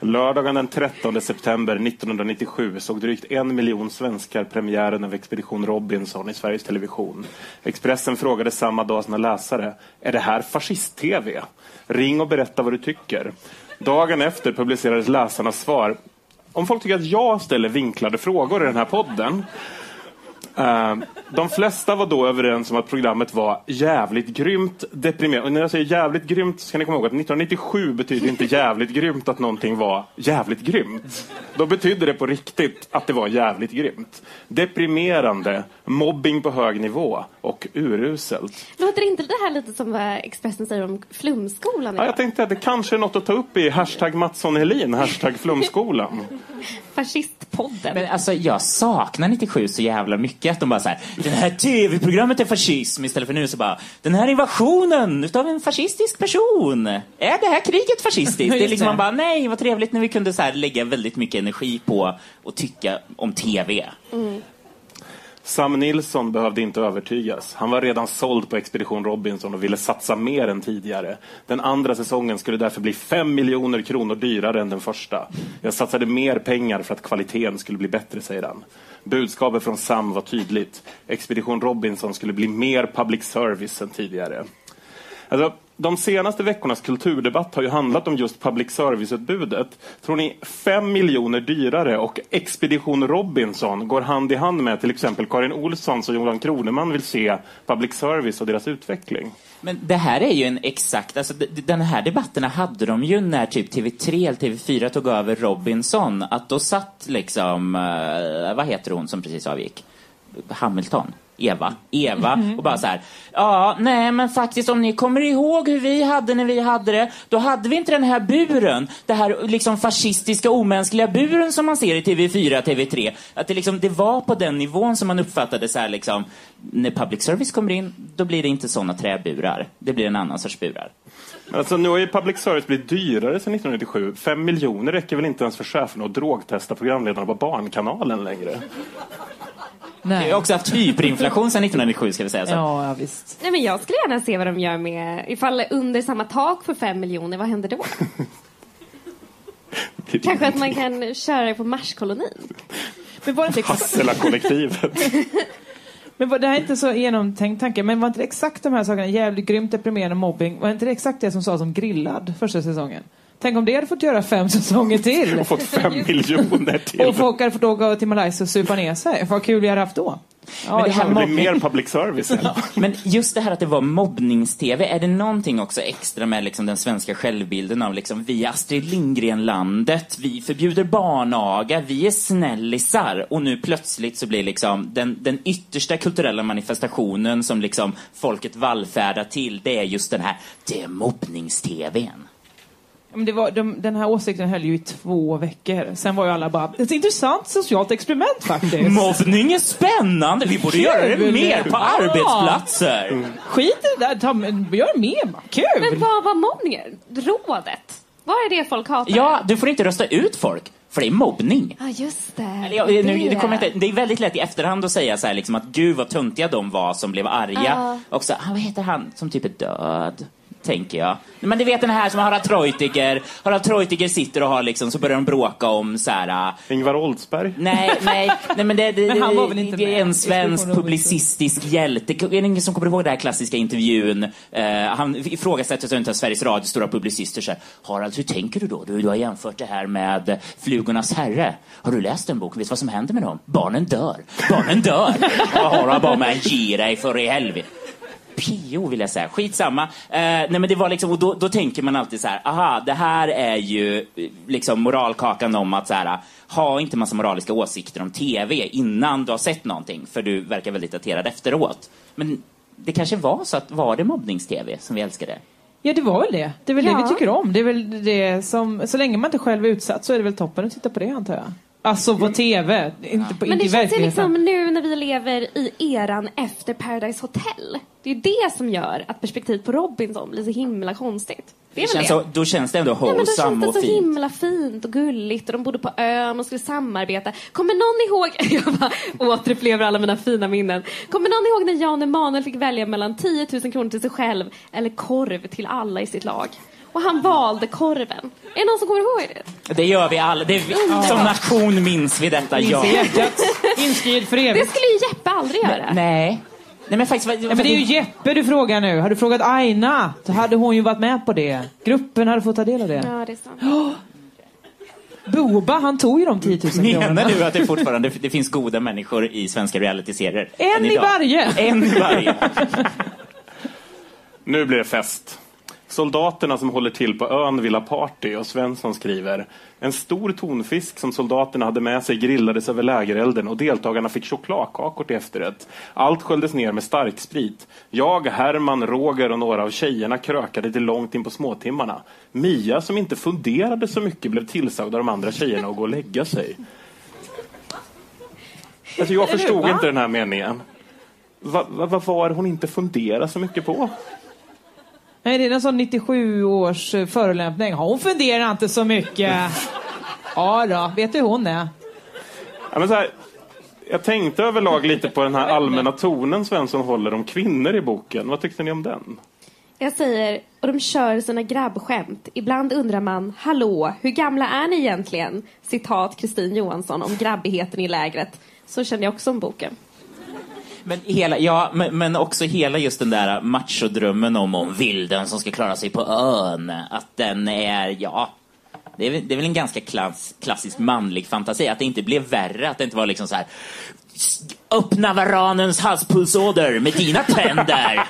Lördagen den 13 september 1997 såg drygt en miljon svenskar premiären av Expedition Robinson i Sveriges Television. Expressen frågade samma dag sina läsare, är det här fascist-tv? Ring och berätta vad du tycker. Dagen efter publicerades läsarnas svar. Om folk tycker att jag ställer vinklade frågor i den här podden Eh, de flesta var då överens om att programmet var jävligt grymt deprimerande. Och när jag säger jävligt grymt så ska ni komma ihåg att 1997 betyder inte jävligt grymt att någonting var jävligt grymt. Då betydde det på riktigt att det var jävligt grymt. Deprimerande, mobbing på hög nivå och uruselt. Låter inte det här lite som vad Expressen säger om flumskolan Ja, jag tänkte att det kanske är något att ta upp i hashtag Mattsson Helin, hashtag flumskolan. Fascistpodden. Men alltså jag saknar 97 så jävla mycket att de bara så här, det här tv-programmet är fascism istället för nu så bara, den här invasionen utav en fascistisk person. Är det här kriget fascistiskt? Det är liksom man bara, nej vad trevligt när vi kunde så här lägga väldigt mycket energi på att tycka om tv. Sam Nilsson behövde inte övertygas. Han var redan såld på Expedition Robinson och ville satsa mer än tidigare. Den andra säsongen skulle därför bli 5 miljoner kronor dyrare än den första. Jag satsade mer pengar för att kvaliteten skulle bli bättre, säger han. Budskapet från Sam var tydligt. Expedition Robinson skulle bli mer public service än tidigare. Alltså, de senaste veckornas kulturdebatt har ju handlat om just public service-utbudet. Tror ni fem miljoner dyrare och Expedition Robinson går hand i hand med till exempel Karin Olsson och Johan Kroneman vill se public service och deras utveckling? Men det här är ju en exakt, alltså den här debatterna hade de ju när typ TV3 eller TV4 tog över Robinson. Att då satt liksom, eh, vad heter hon som precis avgick? Hamilton. Eva, Eva och bara så här. Ja, nej men faktiskt om ni kommer ihåg hur vi hade när vi hade det, då hade vi inte den här buren. Det här liksom fascistiska omänskliga buren som man ser i TV4, TV3. Att det liksom, det var på den nivån som man uppfattade så här liksom, när public service kommer in, då blir det inte såna träburar. Det blir en annan sorts burar. Alltså, nu har ju public service blivit dyrare sedan 1997. 5 miljoner räcker väl inte ens för cheferna att drogtesta programledarna på Barnkanalen längre? Vi har också haft hyperinflation sedan 1997 ska vi säga. Så. Ja, ja, visst. Nej, men jag skulle gärna se vad de gör med, ifall under samma tak för fem miljoner, vad händer då? Kanske att man kan köra det på Marskolonin? Men var det inte Hassela-kollektivet. Men var, det här är inte så genomtänkt tanke, men var inte det exakt de här sakerna, jävligt grymt deprimerande mobbing, var inte det exakt det som sades om grillad första säsongen? Tänk om det hade fått göra fem säsonger till. Och fått 5 miljoner till. Och folk hade fått åka till Malaysia och supa ner sig. Vad kul vi hade haft då. Ja, Men det här mobbning- mer public service. än. Men just det här att det var mobbnings-tv, är det någonting också extra med liksom den svenska självbilden av liksom, vi är Astrid Lindgren-landet, vi förbjuder barnaga, vi är snällisar och nu plötsligt så blir liksom den, den yttersta kulturella manifestationen som liksom folket vallfärdar till, det är just den här, det är mobbnings-tvn. Men det var, de, den här åsikten höll ju i två veckor. Sen var ju alla bara, det är ett intressant socialt experiment faktiskt. Mobbning är spännande, vi borde göra det Kul! mer på Ja. arbetsplatser. Skit i det där, ta, gör mer. Kul! Men vad var mobbningen? Rådet? Vad är det folk hatar? Ja, du får inte rösta ut folk, för det är mobbning. Ja, just det. Eller, ja, nu, det, kommer jag inte, det är väldigt lätt i efterhand att säga så här, liksom, att gud vad töntiga de var som blev arga. Ja. Och så, ah, vad heter han som typ är död? Tänker jag. Men du vet den här som Harald Treutiger. Harald Treutiger sitter och har liksom, så börjar de bråka om så här. ah, Ingvar Oldsberg. Nej, nej, nej men det, det, Men han var väl inte det är en svensk publicistisk hjälte. Är det ingen som kommer ihåg den här klassiska intervjun? Eh, han ifrågasätter inte av Sveriges Radio stora publicister. Så här, Harald, hur tänker du då? Du, du har jämfört det här med Flugornas herre. Har du läst den boken? Vet du vad som händer med dem? Barnen dör. Barnen dör. Har du bara med att ge dig för i helvete? Pio vill jag säga. Skitsamma. Eh, nej men det var liksom, och då, då tänker man alltid så här, aha, det här är ju eh, liksom moralkakan om att så här, ha inte massa moraliska åsikter om TV innan du har sett någonting, för du verkar väldigt daterad efteråt. Men det kanske var så att, var det mobbnings-TV som vi älskade? Ja, det var väl det. Det är väl det Ja. vi tycker om. Det är väl det som, så länge man inte själv är utsatt så är det väl toppen att titta på det antar jag. Alltså på TV, inte, på, Men inte det i känns ju verkligheten. liksom nu när vi lever i eran efter Paradise Hotel. Det är ju det som gör att perspektivet på Robinson blir så himla konstigt. Det är väl känns det. så, då känns det ändå Ja, men då wholesome känns det och så fint. himla fint och gulligt och de bodde på ön och skulle samarbeta. Kommer någon ihåg, jag bara återupplever alla mina fina minnen. Kommer någon ihåg när Jan Emanuel fick välja mellan 10 000 kronor till sig själv eller korv till alla i sitt lag? Och han valde korven. Är det någon som kommer ihåg det? Det gör vi alla. Det som nation minns vi detta, Minns ja. Inskrivet för Det evigt. skulle ju Jeppe aldrig göra. Nej. Nej men faktiskt... Ja, men det är ju Jeppe du frågar nu. Har du frågat Aina så hade hon ju varit med på det. Gruppen hade fått ta del av det. Ja, det är sant. Boba, han tog ju de 10 000 Menar kronorna. du att det fortfarande det finns goda människor i svenska realityserier? En än i varje. En i varje. Nu blir det fest. Soldaterna som håller till på ön vill ha party och Svensson skriver En stor tonfisk som soldaterna hade med sig grillades över lägerelden och deltagarna fick chokladkakor till efterrätt. Allt sköljdes ner med starksprit. Jag, Herman, Roger och några av tjejerna krökade till långt in på småtimmarna. Mia, som inte funderade så mycket, blev tillsagd av de andra tjejerna att gå och lägga sig. Alltså jag förstod va? inte den här meningen. Va- va- Vad var hon inte funderade så mycket på? Nej, det är en sån 97 års eh, förolämpning. Hon funderar inte så mycket. Ja då, vet du hur hon är? Ja, men så här, jag tänkte överlag lite på den här allmänna tonen Svensson håller om kvinnor i boken. Vad tyckte ni om den? Jag säger, och de kör sina grabbskämt. Ibland undrar man, hallå, hur gamla är ni egentligen? Citat Kristin Johansson om grabbigheten i lägret. Så känner jag också om boken. Men, hela, ja, men, men också hela just den där machodrömmen om, om vilden som ska klara sig på ön. Att den är, ja, det är, väl- det är väl en ganska klass, klassisk manlig fantasi. Att det inte blev värre, att det inte var liksom så här Öppna varanens halspulsåder med dina tänder.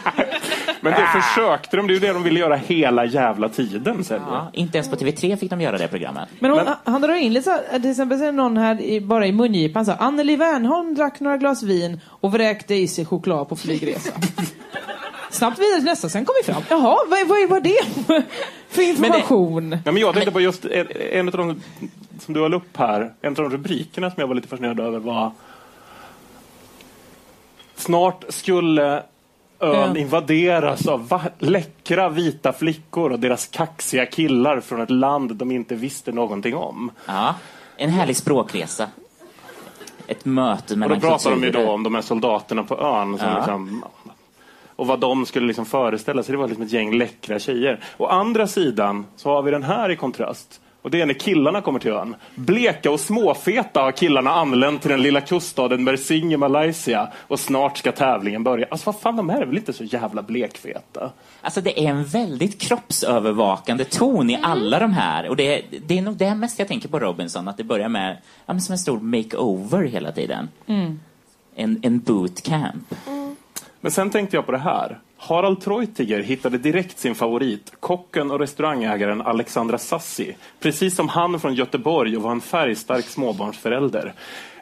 Men det försökte de, det är ju det de ville göra hela jävla tiden. Sen. Ja, inte ens på TV3 fick de göra det programmet. Men, hon, Men- han drar in lite så till exempel så är någon här i, bara i mungipan sa Anneli Wernholm drack några glas vin och vräkte i sig choklad på flygresa. Snabbt vidare till nästa, sen kom vi fram. Jaha, vad, vad var det för information? Ja, men jag tänkte på just en, en av de som du höll upp här, en av de rubrikerna som jag var lite fascinerad över var Snart skulle ön invaderas av va- läckra vita flickor och deras kaxiga killar från ett land de inte visste någonting om. Ja, en härlig språkresa. Ett möte Och mellan då pratar de ju kulturer. då om de här soldaterna på ön. Som Ja. liksom, och vad de skulle liksom föreställa sig. Det var liksom ett gäng läckra tjejer. Å andra sidan så har vi den här i kontrast. Och det är när killarna kommer till ön. Bleka och småfeta har killarna anlänt till den lilla kuststaden Mersing i Malaysia. Och snart ska tävlingen börja. Alltså vad fan, de här är väl inte så jävla blekfeta? Alltså det är en väldigt kroppsövervakande ton i alla de här. Och det, det är nog det mest jag tänker på Robinson, att det börjar med ja, men som en stor makeover hela tiden. En, en bootcamp. Men sen tänkte jag på det här. Harald Treutiger hittade direkt sin favorit, kocken och restaurangägaren Alexandra Sassi. Precis som han från Göteborg och var en färgstark småbarnsförälder.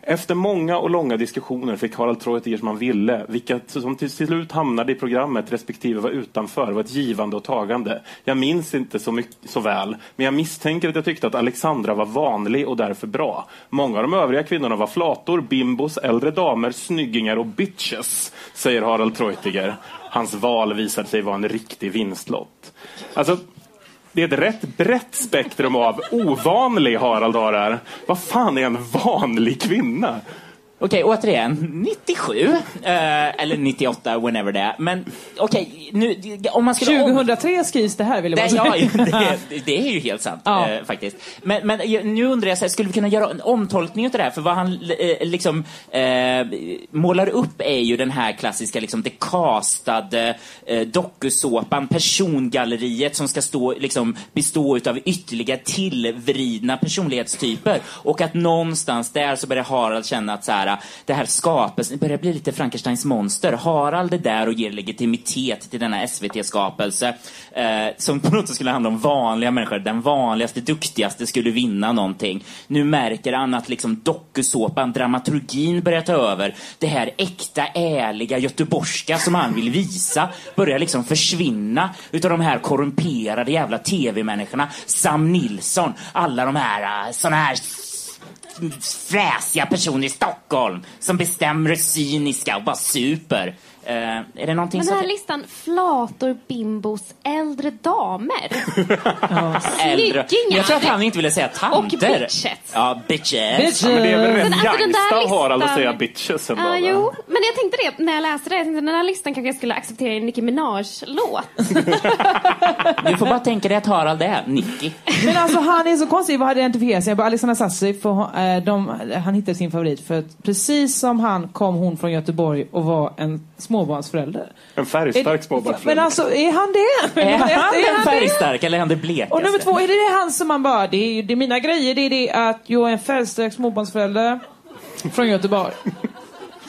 Efter många och långa diskussioner fick Harald Treutiger som han ville, vilka som till slut hamnade i programmet respektive var utanför, var ett givande och tagande. Jag minns inte så, mycket, så väl, men jag misstänker att jag tyckte att Alexandra var vanlig och därför bra. Många av de övriga kvinnorna var flator, bimbos, äldre damer, snyggingar och bitches, säger Harald Treutiger. Hans val visade sig vara en riktig vinstlott. Alltså, det är ett rätt brett spektrum av ovanlig Harald har här. Vad fan är en vanlig kvinna? Okej, återigen, 97, eh, eller 98, whenever det är. Men okej, nu, om man skulle... om- 2003 skrivs det här vill jag bara ja, säga. det, det är ju helt sant Ja. eh, faktiskt. Men, men nu undrar jag, så här, skulle vi kunna göra en omtolkning av det här? För vad han eh, liksom målar upp är ju den här klassiska, liksom det castade eh, dokusåpan, persongalleriet som ska stå, liksom, bestå utav ytterligare tillvridna personlighetstyper. Och att någonstans där så börjar Harald känna att så här, det här skapelsen det börjar bli lite Frankensteins monster. Harald är där och ger legitimitet till denna SVT-skapelse eh, som på något sätt skulle handla om vanliga människor. Den vanligaste, duktigaste skulle vinna någonting. Nu märker han att liksom dokusåpan, dramaturgin börjar ta över. Det här äkta, ärliga, göteborgska som han vill visa börjar liksom försvinna utav de här korrumperade jävla tv-människorna. Sam Nilsson, alla de här eh, såna här fräsiga personer i Stockholm som bestämmer det cyniska och bara super. Eh, är det någonting Men som... den här listan, flator, bimbos, äldre damer. Äldre. Snyggingar. Jag tror att han inte ville säga tanter. Och bitches. Ja, bitches. Ja, men det är väl rätt alltså, den där gangsta Harald att säga bitches ändå? Va? jo. Men jag tänkte det när jag läste det. Jag tänkte, den här listan kanske jag skulle acceptera i en Nicki Minaj-låt. Du får bara tänka dig att Harald är Nicky. Men alltså han är så konstig vad han identifierar sig. Jag bara, Alexandra Sassi, för hon, eh, de, han hittade sin favorit. För att precis som han kom hon från Göteborg och var en småbarnsförälder. En färgstark Men småbarnsförälder. alltså, är han det? Är han Är en färgstark eller är han det blekaste? Och nummer två, är det, det han som man bara, det är, det är mina grejer, det är det att jag är en färgstark småbarnsförälder från Göteborg.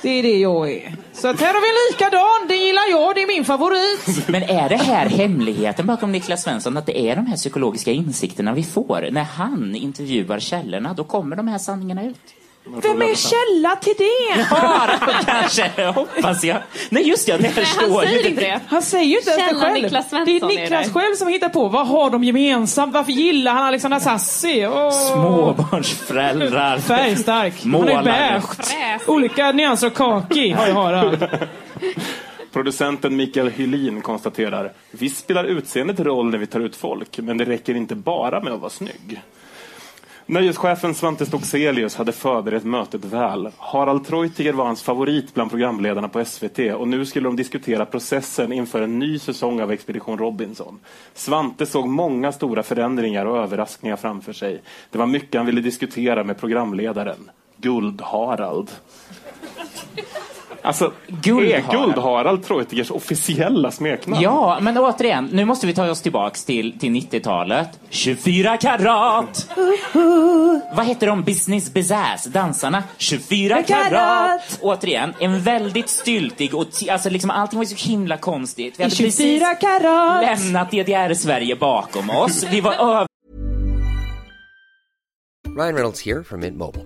Det är det jag är. Så att här har vi en likadan, det gillar jag, det är min favorit. Men är det här hemligheten bakom Niklas Svensson? Att det är de här psykologiska insikterna vi får? När han intervjuar källorna, då kommer de här sanningarna ut. Vem är källa till det? Bara kanske, hoppas jag. Nej just det, det förstår säger ju inte det. Han säger ju inte ens det själv. Niklas Svensson det är är Niklas det. själv som hittar på. Vad har de gemensamt? Varför gillar han Alexandra Sassi? Åh. Småbarnsföräldrar. Färgstark. Han är Målare. beige. Olika nyanser av kaki har Harald. Producenten Mikael Hylin konstaterar Visst spelar utseendet roll när vi tar ut folk, men det räcker inte bara med att vara snygg. Nöjeschefen Svante Stockselius hade förberett mötet väl. Harald Treutiger var hans favorit bland programledarna på SVT och nu skulle de diskutera processen inför en ny säsong av Expedition Robinson. Svante såg många stora förändringar och överraskningar framför sig. Det var mycket han ville diskutera med programledaren. Guld-Harald. Alltså, Guld-Harald. är Guld-Harald Treutigers officiella smeknamn? Ja, men återigen, nu måste vi ta oss tillbaks till, till 90-talet. 24 karat! Vad heter de? Business Bizazz, dansarna? 24 karat! Återigen, en väldigt styltig och alltså liksom allting var så himla konstigt. Vi hade 24 precis karat! lämnat DDR-Sverige bakom oss. Vi var över Ryan Reynolds here from Mint Mobile.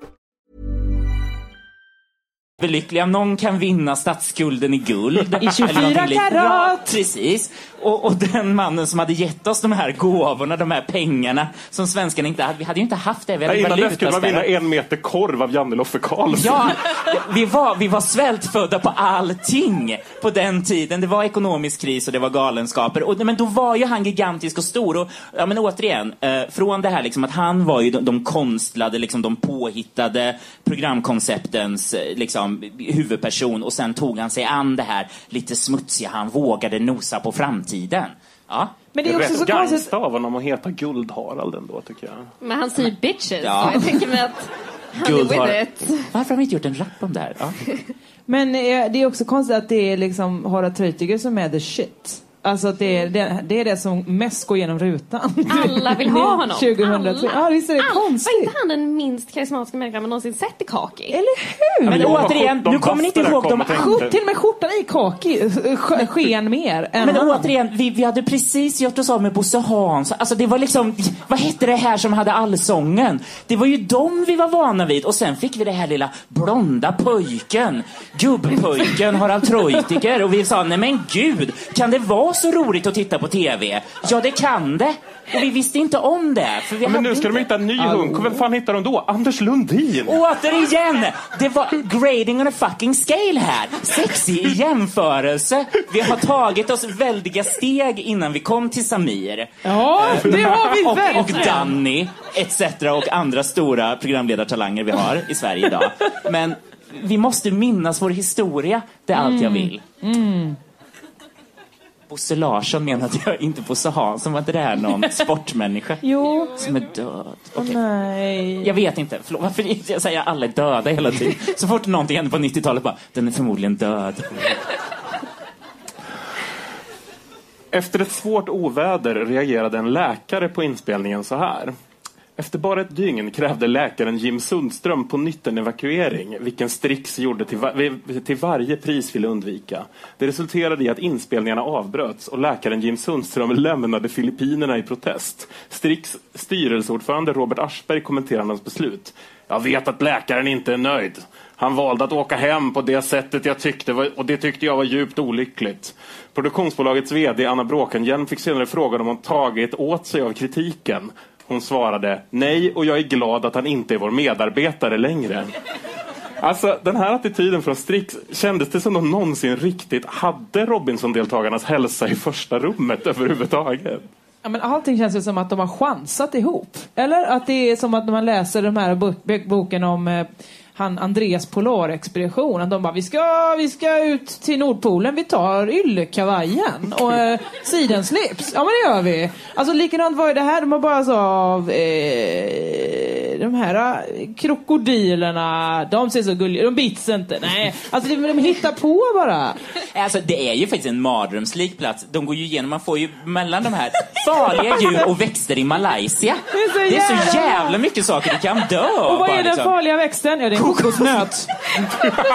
överlyckliga. Någon kan vinna statsskulden i guld. I 24 Eller någonting lik- karat. Ja, precis. Och, och den mannen som hade gett oss de här gåvorna, de här pengarna som svenskarna inte hade. Vi hade ju inte haft det. Vi hade Nej, innan dess skulle man vinna en meter korv av Janne Loffe Karlsson. Ja, vi var, vi var svältfödda på allting på den tiden. Det var ekonomisk kris och det var galenskaper. Och, men då var ju han gigantisk och stor. Och, ja, men återigen, eh, från det här liksom att han var ju de, de konstlade, liksom, de påhittade programkonceptens eh, liksom, huvudperson och sen tog han sig an det här lite smutsiga. Han vågade nosa på framtiden. Ja. Men det Det är är också så konstigt. av honom att heta Guld-Harald ändå, tycker jag. Men han säger bitches. Ja. Jag tänker mig att han Guld är with it. Varför har vi inte gjort en rap om det här? Ja. Men eh, det är också konstigt att det är liksom Harald Treutiger som är the shit. Alltså det är det, det, är det som mest går genom rutan. Alla vill ha honom. 2003. Ja, visst är det Alla. konstigt? Var inte han den minst karismatiska människan man någonsin sett i Kaki? Eller hur? Men återigen, nu kommer ni inte ihåg de kom och tänkte- Skjort, till och med skjortan i kaki sk- sken mer än Men han. återigen, vi, vi hade precis gjort oss av med Bosse Hansson. Alltså det var liksom, vad hette det här som hade allsången? Det var ju dem vi var vana vid. Och sen fick vi det här lilla blonda pojken, gubbpojken Harald Treutiger. Och vi sa, nej men gud, kan det vara så roligt att titta på TV? Ja, det kan det. Och vi visste inte om det. För vi Ja, men nu ska inte... de hitta en ny hunk. Och vem fan hittar de då? Anders Lundin! Återigen! Det var grading on a fucking scale här. Sexy i jämförelse. Vi har tagit oss väldiga steg innan vi kom till Samir. Ja, det har vi och, och verkligen. Danny, etc. och andra stora programledartalanger vi har i Sverige idag. Men vi måste minnas vår historia. Det är allt jag vill. Bosse Larsson menade jag, inte Bosse Hansson. Var inte det här någon sportmänniska Jo. som är död? Okej. nej. Jag vet inte. Förlåt, varför jag säger att alla är döda hela tiden? Så fort någonting händer på 90-talet bara, den är förmodligen död. Efter ett svårt oväder reagerade en läkare på inspelningen så här. Efter bara ett dygn krävde läkaren Jim Sundström på nytt en evakuering, vilken Strix gjorde till, va till varje pris ville undvika. Det resulterade i att inspelningarna avbröts och läkaren Jim Sundström lämnade Filippinerna i protest. Strix styrelseordförande Robert Aschberg kommenterade hans beslut. Jag vet att läkaren inte är nöjd. Han valde att åka hem på det sättet jag tyckte var, och det tyckte jag var djupt olyckligt. Produktionsbolagets VD Anna Bråkenhielm fick senare frågan om hon tagit åt sig av kritiken. Hon svarade nej och jag är glad att han inte är vår medarbetare längre. Alltså den här attityden från Strix, kändes det som de någonsin riktigt hade Robinson-deltagarnas hälsa i första rummet överhuvudtaget? Ja, men allting känns ju som att de har chansat ihop. Eller att det är som att när man läser den här boken om eh, han Andreas polarexpedition. De bara, vi ska, vi ska ut till Nordpolen, vi tar yllekavajen och eh, sidenslips. Ja men det gör vi. Alltså likadant var ju det här, de har bara så, eh, de här eh, krokodilerna, de ser så gulliga de bits inte. Nej, alltså de, de hittar på bara. Alltså det är ju faktiskt en mardrömslik plats. De går ju igenom, man får ju mellan de här farliga djur och växter i Malaysia. Det är så Det är så jävla- jävla mycket saker du kan dö Och vad bara, är den liksom. farliga växten? Ja, det är kokosnöt.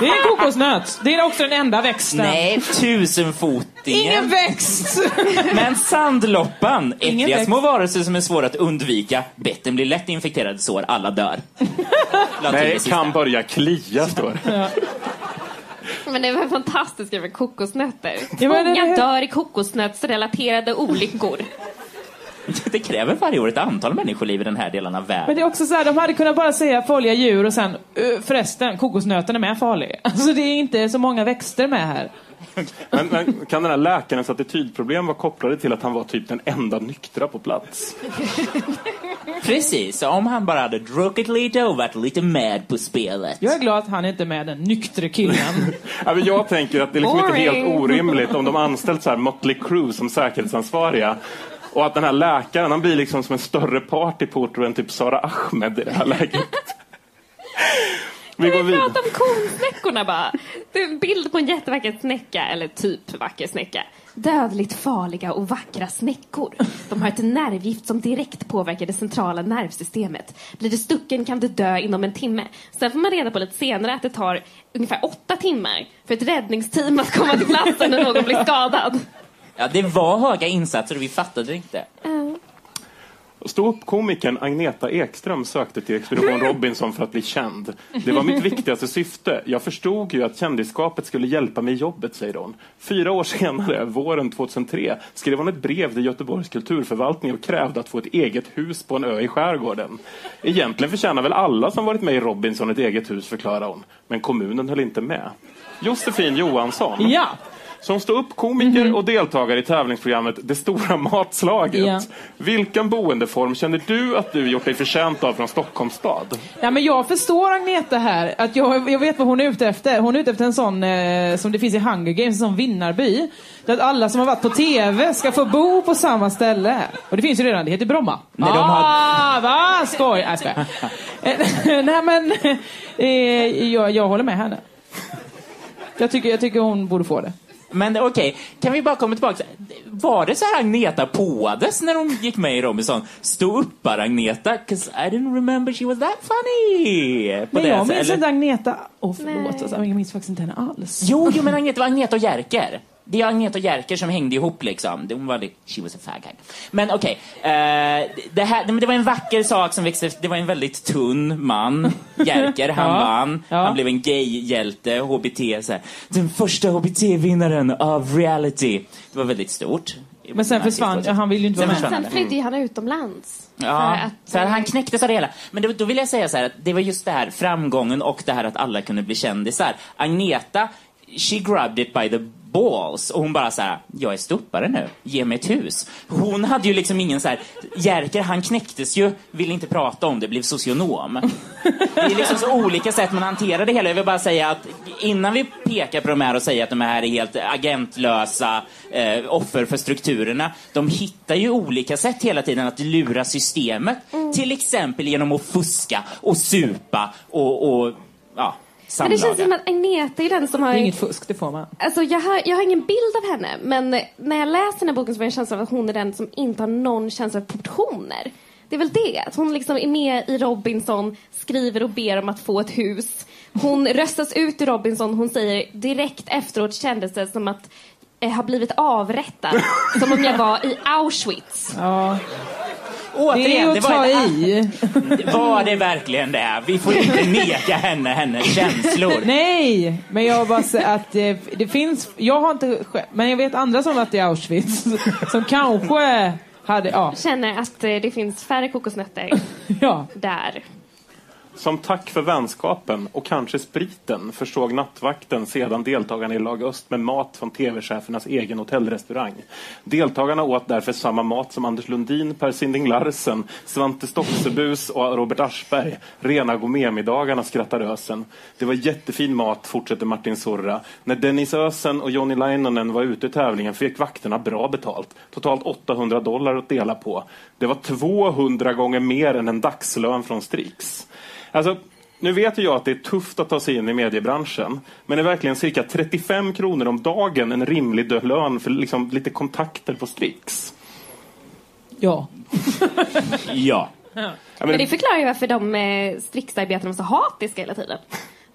Det är en kokosnöt. Det är också den enda växten. Nej, tusenfotingen. Ingen växt! Men sandloppan, äckliga små varelser som är svåra att undvika. Betten blir lätt infekterade sår, alla dör. Nej, kan börja klia står det. Men det var fantastiskt med kokosnötter. Många dör i kokosnötsrelaterade olyckor. Det kräver varje år ett antal människoliv i den här delen av världen. Men det är också så här, de hade kunnat bara säga farliga djur och sen "Ö, förresten, kokosnöten är med farlig. Alltså det är inte så många växter med här. Men, men kan den här läkarens attitydproblem vara kopplade till att han var typ den enda nyktra på plats? Precis, om han bara hade druckit lite och varit lite med på spelet. Jag är glad att han inte är med den nyktre killen. Ja, men jag tänker att det är liksom inte helt orimligt om de anställt så här Motley Crue som säkerhetsansvariga. Och att den här läkaren, han blir liksom som en större partyporter än typ Sara Ahmed i det här läget. Vi går Vi vidare. pratar om kornsnäckorna bara. Det är en bild på en jättevacker snäcka, eller typ vacker snäcka. Dödligt farliga och vackra snäckor. De har ett nervgift som direkt påverkar det centrala nervsystemet. Blir du stucken kan du dö inom en timme. Sen får man reda på lite senare att det tar ungefär åtta timmar för ett räddningsteam att komma till platsen när någon blir skadad. Ja, det var höga insatser och vi fattade det inte. Ståuppkomikern Agneta Ekström sökte till Expedition Robinson för att bli känd. Det var mitt viktigaste syfte. Jag förstod ju att kändisskapet skulle hjälpa mig i jobbet, säger hon. Fyra år senare, våren 2003, skrev hon ett brev till Göteborgs kulturförvaltning och krävde att få ett eget hus på en ö i skärgården. Egentligen förtjänar väl alla som varit med i Robinson ett eget hus, förklarar hon. Men kommunen höll inte med. Josefin Johansson. Ja. Som står upp komiker och deltagare i tävlingsprogrammet Det stora matslaget. Ja. Vilken boendeform känner du att du gjort dig förtjänt av från Stockholms stad? Ja, men jag förstår Agneta här. Att jag, jag vet vad hon är ute efter. Hon är ute efter en sån eh, som det finns i Hunger Games, en sån vinnarby. Där att alla som har varit på TV ska få bo på samma ställe. Och det finns ju redan, det heter Bromma. Nej, de har- Ah, va? Skoj! Nej, jag skojar. Eh, Nej men, eh, jag, jag håller med henne. Jag tycker, jag tycker hon borde få det. Men okej, kan vi bara komma tillbaka? Var det så här Agneta påades när hon gick med i Robinson? Stå upp Agneta, 'cause I didn't remember she was that funny. På Men det jag minns eller? inte Agneta. Åh förlåt, alltså, jag minns faktiskt inte henne alls. Jo, jo, men Agneta var Agneta och Jerker. Det är Agneta och Jerker som hängde ihop liksom. Hon var she was a fag hag. Men okej, eh, det, här, det var en vacker sak som växte Det var en väldigt tunn man, Jerker. Han Ja. vann. Ja. Han blev en gay-hjälte, HBT. Så här. Den första HBT-vinnaren av reality. Det var väldigt stort. Men sen försvann, ja, han ville ju inte Sen vara med. Sen flydde ju han utomlands. Ja, För att, så här, han knäcktes av det hela. Men det, då vill jag säga så här att det var just det här framgången och det här att alla kunde bli kändisar. Agneta, she grabbed it by the balls och hon bara så här, jag är ståuppare nu, ge mig ett hus. Hon hade ju liksom ingen så här, Jerker han knäcktes ju, ville inte prata om det, blev socionom. Det är liksom så olika sätt man hanterar det hela. Jag vill bara säga att innan vi pekar på de här och säger att de här är helt agentlösa eh, offer för strukturerna. De hittar ju olika sätt hela tiden att lura systemet. Till exempel genom att fuska och supa och, och ja, men det känns samlaga. som att Agneta är den som har... Det är inget fusk, det får man. Alltså jag har, jag har ingen bild av henne, men när jag läser den här boken så får jag en känsla av att hon är den som inte har någon känsla för proportioner. Det är väl det, att hon liksom är med i Robinson, skriver och ber om att få ett hus. Hon röstas ut ur Robinson, hon säger direkt efteråt kändes det som att jag har blivit avrättad. som om jag var i Auschwitz. Ja. Återigen, det är det att var ta i. Var det verkligen det? Vi får inte neka henne hennes känslor. Nej, men jag bara säger att det, det finns, jag har inte, men jag vet andra som varit i Auschwitz som kanske hade, ja. Känner att eh, det finns färre kokosnötter ja. där. Som tack för vänskapen och kanske spriten försåg nattvakten sedan deltagarna i Lag Öst med mat från tv-chefernas egen hotellrestaurang. Deltagarna åt därför samma mat som Anders Lundin, Per Sinding Larsen, Svante Stoxebus och Robert Aschberg. Rena gourmetmiddagarna skrattar Ösen. Det var jättefin mat, fortsätter Martin Sorra. När Dennis Ösen och Johnny Leinonen var ute i tävlingen fick vakterna bra betalt. Totalt 800 dollar att dela på. Det var 200 gånger mer än en dagslön från Strix. Alltså, nu vet ju jag att det är tufft att ta sig in i mediebranschen. Men är verkligen cirka 35 kronor om dagen en rimlig dö- lön för liksom lite kontakter på Strix? Ja. Ja. Ja, Men men, det förklarar ju varför de eh, Strixarbetarna var så hatiska hela tiden.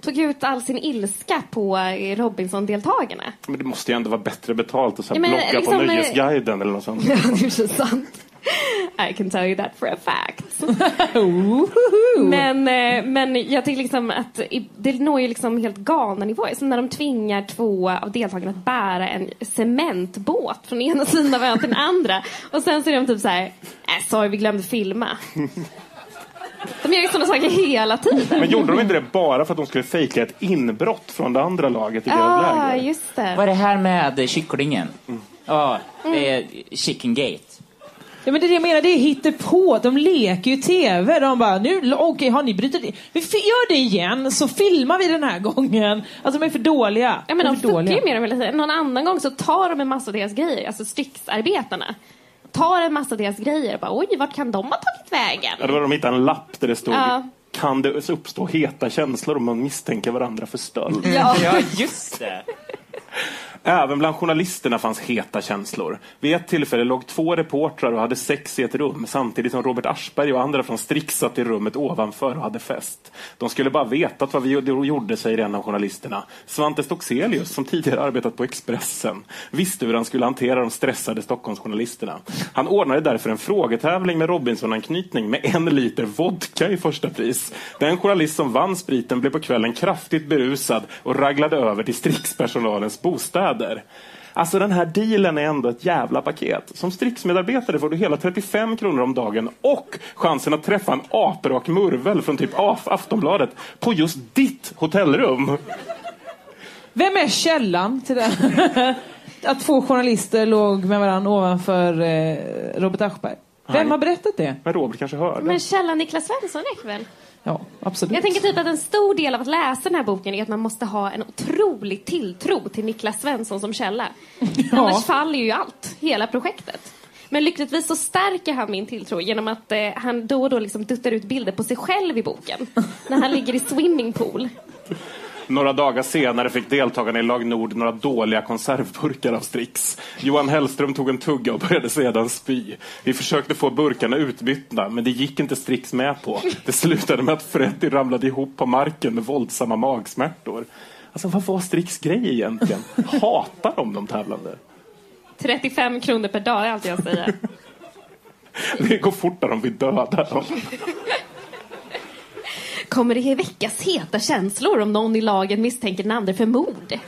Tog ut all sin ilska på eh, Robinson-deltagarna. men det måste ju ändå vara bättre betalt att så här Ja, men blogga liksom, på eh, Nöjesguiden eller något sånt. Ja, det är så sant. I can tell you that for a fact. men, eh, men jag tycker liksom att det når ju liksom helt galna nivåer. Som när de tvingar två av deltagarna att bära en cementbåt från ena sidan av ön till den andra. Och sen så är de typ så här, äh, sorry vi glömde filma. De gör ju sådana saker hela tiden. Men gjorde de inte det bara för att de skulle fejka ett inbrott från det andra laget i deras Ja, läger? just det. Vad är det här med eh, kycklingen? Ja, det är Chicken Gate. Ja, men det är det jag menar, det är hittepå. De leker ju tv. De bara, nu, okej, har ni brutit det? Vi gör det igen, så filmar vi den här gången. Alltså de är för dåliga. Ja, men de för fuckar ju med dem hela tiden. Någon annan gång så tar de en massa av deras grejer, alltså Strixarbetarna. Tar en massa av deras grejer och bara oj, vart kan de ha tagit vägen? Ja, det var de hittade en lapp där det stod Ja. Kan det uppstå heta känslor om man misstänker varandra för stöld? Ja. Ja, just det. Även bland journalisterna fanns heta känslor. Vid ett tillfälle låg två reportrar och hade sex i ett rum samtidigt som Robert Aschberg och andra från Strix satt i rummet ovanför och hade fest. De skulle bara vetat vad vi gjorde, säger en av journalisterna. Svante Stockselius, som tidigare arbetat på Expressen, visste hur han skulle hantera de stressade Stockholmsjournalisterna. Han ordnade därför en frågetävling med Robinson-anknytning med en liter vodka i första pris. Den journalist som vann spriten blev på kvällen kraftigt berusad och raglade över till Strix-personalens bostäder. Alltså den här dealen är ändå ett jävla paket. Som Strix-medarbetare får du hela 35 kronor om dagen och chansen att träffa en aprak murvel från typ Af- Aftonbladet på just ditt hotellrum. Vem är källan till det? Att två journalister låg med varandra ovanför eh, Robert Aschberg. Vem har berättat det? Men Robert kanske hörde. Men källan Niklas Svensson räcker väl? Ja, absolut. Jag tänker typ att en stor del av att läsa den här boken är att man måste ha en otrolig tilltro till Niklas Svensson som källa. Annars faller ju allt, hela projektet. Men lyckligtvis så stärker han min tilltro genom att eh, han då och då liksom duttar ut bilder på sig själv i boken. När han ligger i swimmingpool. Några dagar senare fick deltagarna i Lag Nord några dåliga konservburkar av Strix. Johan Hellström tog en tugga och började sedan spy. Vi försökte få burkarna utbytta, men det gick inte Strix med på. Det slutade med att Freddy ramlade ihop på marken med våldsamma magsmärtor. Alltså, vad var Strix grej egentligen? Hatar de de tävlande? 35 kronor per dag är allt jag säger. Det går fortare om vi dödar dem. Kommer det väckas heta känslor om någon i lagen misstänker den andra för mord?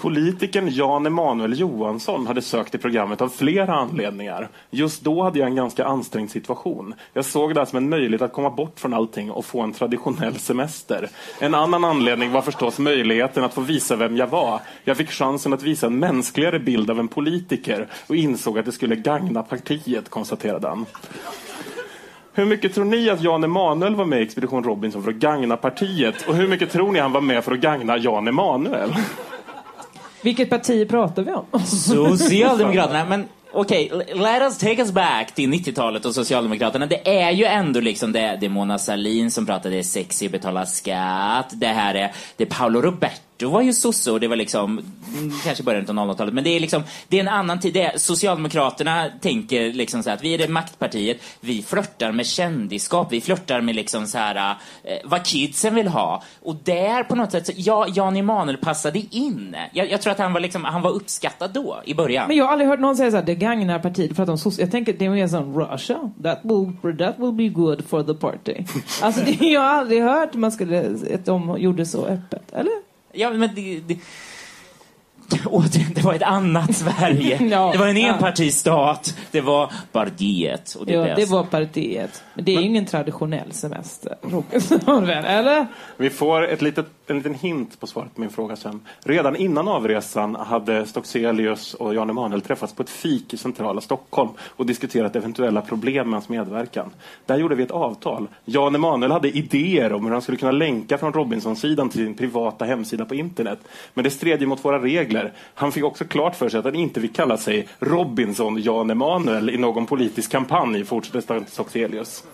Politikern Jan Emanuel Johansson hade sökt till programmet av flera anledningar. Just då hade jag en ganska ansträngd situation. Jag såg det här som en möjlighet att komma bort från allting och få en traditionell semester. En annan anledning var förstås möjligheten att få visa vem jag var. Jag fick chansen att visa en mänskligare bild av en politiker och insåg att det skulle gagna partiet, konstaterade han. Hur mycket tror ni att Jan Emanuel var med i Expedition Robinson för att gagna partiet? Och hur mycket tror ni han var med för att gagna Jan Emanuel? Vilket parti pratar vi om? Socialdemokraterna, men okej, let us take us back till 90-talet och Socialdemokraterna. Det är ju ändå liksom det, det är Mona Sahlin som pratar, det är sexy, betala skatt. Det här är, det är Paolo Roberto då var ju sosse och det var liksom, mm, kanske början av 00-talet, men det är liksom, det är en annan tid. Det är, Socialdemokraterna tänker liksom så här att vi är det maktpartiet, vi flörtar med kändisskap, vi flörtar med liksom så här, eh, vad kidsen vill ha. Och där på något sätt, så, ja, Jan Emanuel passade in. Jag, jag tror att han var liksom, han var uppskattad då, i början. Men jag har aldrig hört någon säga så här, det gagnar partiet för att de soc- Jag tänker, det är mer som Russia, that will, that will be good for the party. alltså det, jag har aldrig hört man skulle, att de gjorde så öppet, eller? Ja, men det... det... Återigen, det var ett annat Sverige. Ja, det var en ja. enpartistat. Det var partiet. Och det, Ja, det var partiet. Men det är ju ingen traditionell semester? Eller? Vi får ett litet, en liten hint på svaret på min fråga sen. Redan innan avresan hade Stockselius och Jan Emanuel träffats på ett fik i centrala Stockholm och diskuterat eventuella problem med hans medverkan. Där gjorde vi ett avtal. Jan Emanuel hade idéer om hur han skulle kunna länka från Robinson-sidan till sin privata hemsida på internet. Men det stred ju mot våra regler. Han fick också klart för sig att han inte fick kalla sig Robinson Jan Emanuel i någon politisk kampanj, fortsätter Stockselius.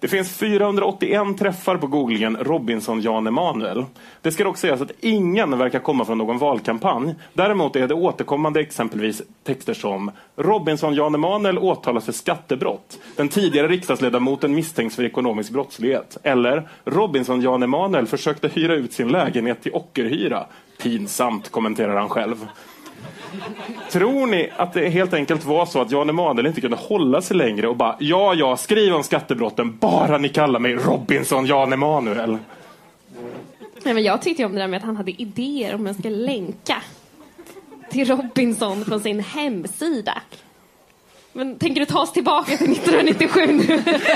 Det finns 481 träffar på googlingen Robinson Jan Emanuel. Det ska dock sägas att ingen verkar komma från någon valkampanj. Däremot är det återkommande exempelvis texter som Robinson Jan Emanuel åtalas för skattebrott. Den tidigare riksdagsledamoten misstänks för ekonomisk brottslighet. Eller Robinson Jan Emanuel försökte hyra ut sin lägenhet till ockerhyra. Pinsamt, kommenterar han själv. Tror ni att det helt enkelt var så att Jan Emanuel inte kunde hålla sig längre och bara ja, ja, skriv om skattebrotten bara ni kallar mig Robinson Jan Emanuel? Nej, men jag tyckte ju om det där med att han hade idéer om man ska länka till Robinson från sin hemsida. Men tänker du ta oss tillbaka till 1997 nu?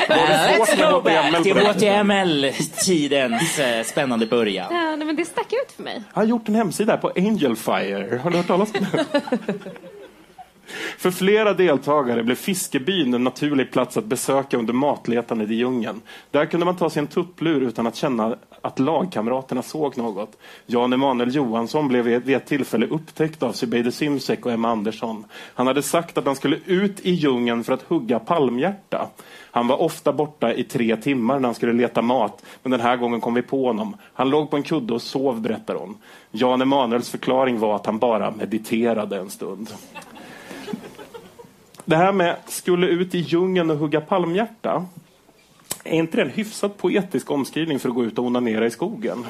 Let's go back till HTML-tidens eh, spännande början. Ja, nej, men det stack ut för mig. Jag har gjort en hemsida på Angelfire. Har du hört talas om det? För flera deltagare blev fiskebyn en naturlig plats att besöka under matletandet i djungeln. Där kunde man ta sig en tupplur utan att känna att lagkamraterna såg något. Jan Emanuel Johansson blev vid ett tillfälle upptäckt av Zubeide Simsek och Emma Andersson. Han hade sagt att han skulle ut i djungeln för att hugga palmhjärta. Han var ofta borta i tre timmar när han skulle leta mat, men den här gången kom vi på honom. Han låg på en kudde och sov, berättar hon. Jan Emanuels förklaring var att han bara mediterade en stund. Det här med skulle ut i djungeln och hugga palmhjärta. Är inte det en hyfsat poetisk omskrivning för att gå ut och onanera i skogen?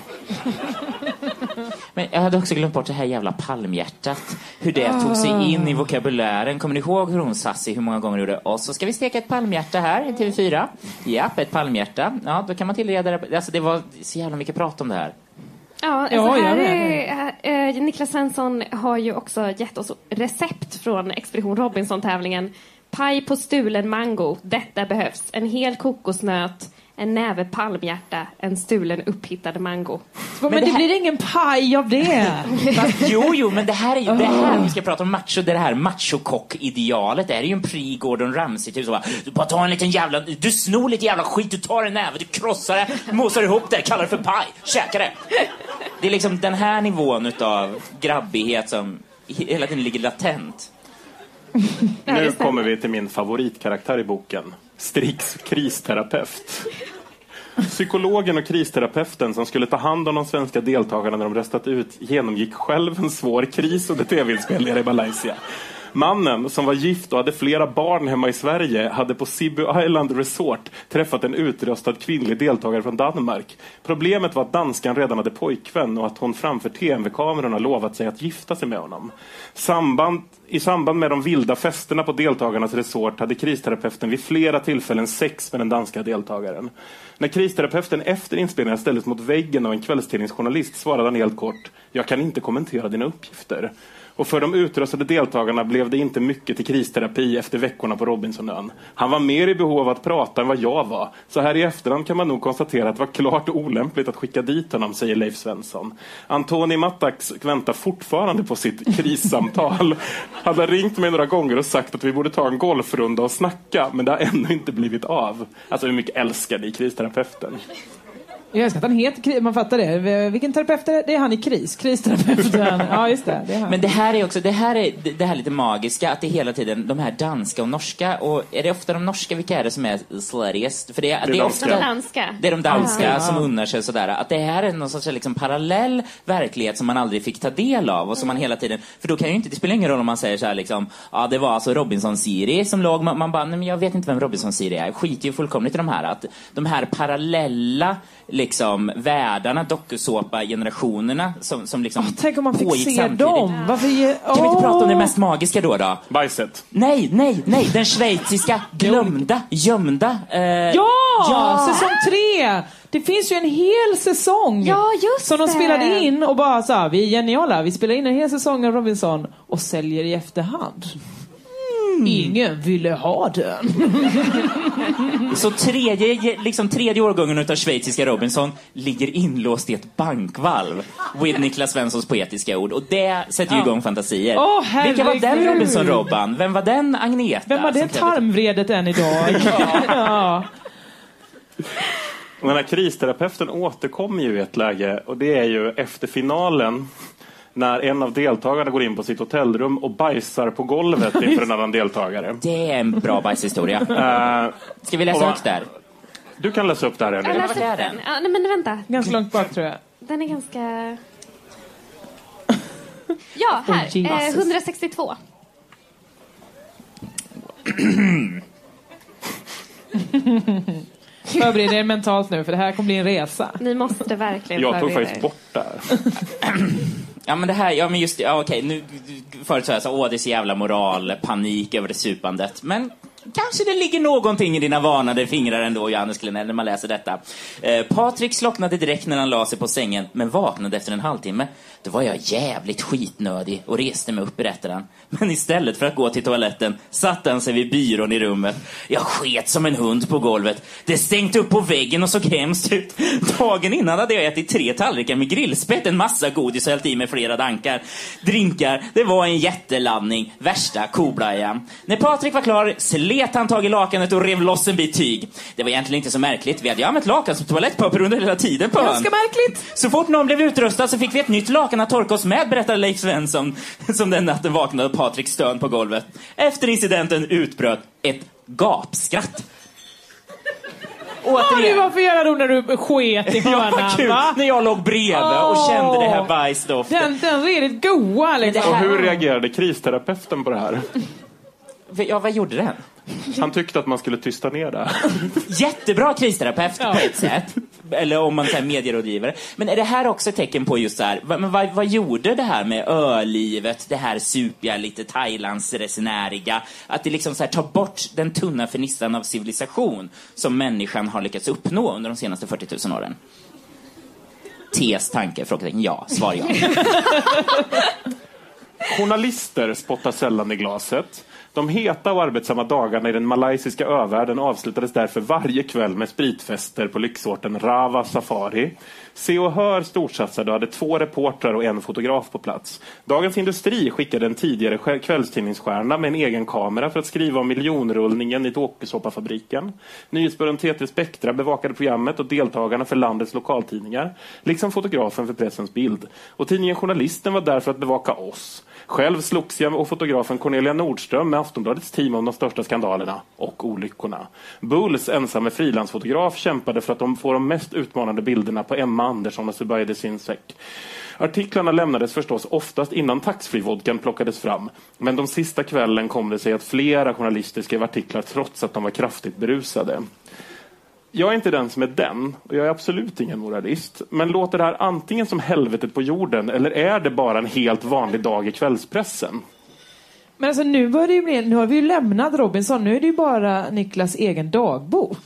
Men jag hade också glömt bort det här jävla palmhjärtat. Hur det tog sig in i vokabulären. Kommer ni ihåg hur hon Sassi hur många gånger gjorde och så ska vi steka ett palmhjärta här i TV4. Japp, ett palmhjärta. Ja, då kan man tillreda det. Alltså det var så jävla mycket prat om det här. Ja, alltså Ja, här med. är, äh, Niklas Svensson har ju också gett oss recept från Expedition Robinson-tävlingen. Paj på stulen mango. Detta behövs. En hel kokosnöt, en näve palmhjärta, en stulen upphittad mango. Men, det det, här- blir ingen paj av det. Jo, jo, men det här är ju det här vi ska prata om macho, det här machokock-idealet. Det här är ju en pre-Gordon Ramsay typ så bara, Du bara tar en liten jävla, du snor lite jävla skit, du tar en näve, du krossar det, mosar ihop det, kallar det för paj, käkar det. Det är liksom den här nivån utav grabbighet som hela tiden ligger latent. Nu kommer vi till min favoritkaraktär i boken. Strix kristerapeut. Psykologen och kristerapeuten som skulle ta hand om de svenska deltagarna när de röstat ut genomgick själv en svår kris under tv-inspelningar i Malaysia. Mannen, som var gift och hade flera barn hemma i Sverige, hade på Sibu Island Resort träffat en utröstad kvinnlig deltagare från Danmark. Problemet var att danskan redan hade pojkvän och att hon framför tv-kamerorna lovat sig att gifta sig med honom. Samband, I samband med de vilda festerna på deltagarnas resort hade kristerapeuten vid flera tillfällen sex med den danska deltagaren. När kristerapeuten efter inspelningen ställdes mot väggen av en kvällstidningsjournalist svarade han helt kort Jag kan inte kommentera dina uppgifter. Och för de utrustade deltagarna blev det inte mycket till kristerapi efter veckorna på Robinsonön. Han var mer i behov av att prata än vad jag var. Så här i efterhand kan man nog konstatera att det var klart olämpligt att skicka dit honom, säger Leif Svensson. Antoni Mattax väntar fortfarande på sitt krissamtal. Han har ringt mig några gånger och sagt att vi borde ta en golfrunda och snacka, men det har ännu inte blivit av. Alltså hur mycket älskar ni kristerapeuten? Jag älskar att han heter Kris. Man fattar det. Vilken terapeut är det? Det är han i Kris. Kristerapeuten. Ja, just det. det är han. Men det här är också, det här är det- här lite magiska, att det är hela tiden de här danska och norska. Och är det ofta de norska, vilka är det som är sluttiest? För det, är- Det är det är danska. ofta... De danska. Det är de danska Ja. som unnar sig sådär. Att det här är någon sorts liksom parallell verklighet som man aldrig fick ta del av och som man hela tiden... För då kan ju inte, det spelar ingen roll om man säger så här liksom, ja det var alltså Robinson-Siri som låg, man, man bara, nej men jag vet inte vem Robinson-Siri är. Jag skiter ju fullkomligt i de här. Att de här parallella liksom världarna, dokusåpa-generationerna som, som liksom Tänk om man fick se samtidigt. dem. Varför ge... Kan vi inte prata om det mest magiska då? då? Bajset. Nej, nej, nej. Den schweiziska glömda, gömda. Eh, Ja! ja! Säsong tre! Det finns ju en hel säsong Ja, just som de det. spelade in och bara sa vi är geniala, vi spelar in en hel säsong av Robinson och säljer i efterhand. Mm. Ingen ville ha den. Så tredje, liksom tredje årgången utav schweiziska Robinson ligger inlåst i ett bankvalv. With Niklas Svenssons poetiska ord. Och det sätter ju Ja. igång fantasier. Åh, Vilka var den. Robinson-Robban? Vem var den Agneta? Vem har det tarmvredet än idag? ja. Och Den här kristerapeuten återkommer ju i ett läge och det är ju efter finalen när en av deltagarna går in på sitt hotellrum och bajsar på golvet inför en annan deltagare. Det är en bra bajshistoria. Eh, Ska vi läsa högt där? Du kan läsa upp det här, Jag läser upp den. Ja, nej, men vänta. Ganska långt bak tror jag. Den är ganska... Ja, här. Eh, Jesus. 162. Förbered er mentalt nu för det här kommer bli en resa. Ni måste verkligen Jag tog förbereda faktiskt er. bort det här. Ja men det här, ja men just det, ja, okej, nu, förut sa jag så, åh det är så jävla moral, panik över det supandet. Men kanske det ligger någonting i dina varnade fingrar ändå, Johannes Klenell, när man läser detta. Eh, Patrik slocknade direkt när han la sig på sängen, men vaknade efter en halvtimme. Då var jag jävligt skitnödig och reste mig upp, berättar han. Men istället för att gå till toaletten satte han sig vid byrån i rummet. Jag sket som en hund på golvet. Det stängt upp på väggen och såg hemskt ut. Dagen innan hade jag ätit tre tallrikar med grillspett, en massa godis och hällt i mig flera dankar. Drinkar, det var en jätteladdning. Värsta koblajan. När Patrik var klar slet han tag i lakanet och rev loss en bit tyg. Det var egentligen inte så märkligt. Vi hade ju använt lakan som toalettpapper under hela tiden på ön. Ganska märkligt. Så fort någon blev utrustad så fick vi ett nytt lakan att torka oss med, berättar Leif Svensson, som den natten vaknade av Patriks stön på golvet. Efter incidenten utbröt ett gapskratt. Ja, det var för jävla roligt när du sket i Ja, hörnan. kul! va? När jag låg bredvid och Åh. kände det här bajsdoften. Den, den redigt goa liksom. Och hur reagerade kristerapeuten på det här? Ja, vad gjorde den? Han tyckte att man skulle tysta ner det. Jättebra kristerapeut på ett sätt. Eller om man säger medierådgivare. Men är det här också ett tecken på just så här, vad, men vad, vad gjorde det här med ölivet, det här supiga, lite Thailandsresenäriga, att det liksom så här tar bort den tunna fernissan av civilisation som människan har lyckats uppnå under de senaste 40 000 åren? Tes tanke? Frågetecken. Ja. Svar ja. Journalister spottar sällan i glaset. De heta och arbetsamma dagarna i den malaysiska övärlden avslutades därför varje kväll med spritfester på lyxorten Rava Safari. Se och Hör storsatsade och hade två reportrar och en fotograf på plats. Dagens Industri skickade en tidigare kvällstidningsstjärna med en egen kamera för att skriva om miljonrullningen i dokusåpafabriken. Nyhetsbyrån TT Spektra bevakade programmet och deltagarna för landets lokaltidningar, liksom fotografen för Pressens Bild. Och tidningen Journalisten var där för att bevaka oss. Själv slogs jag och fotografen Cornelia Nordström med Aftonbladets team om de största skandalerna och olyckorna. Bulls ensamme frilansfotograf kämpade för att de får de mest utmanande bilderna på Emma Andersson och Zubaide Sinsek. Artiklarna lämnades förstås oftast innan taxfree-vodkan plockades fram. Men de sista kvällen kom det sig att flera journalister skrev artiklar trots att de var kraftigt berusade. Jag är inte den som är den, och jag är absolut ingen moralist. Men låter det här antingen som helvetet på jorden, eller är det bara en helt vanlig dag i kvällspressen? Men alltså nu börjar det ju bli, nu har vi ju lämnat Robinson, nu är det ju bara Niklas egen dagbok.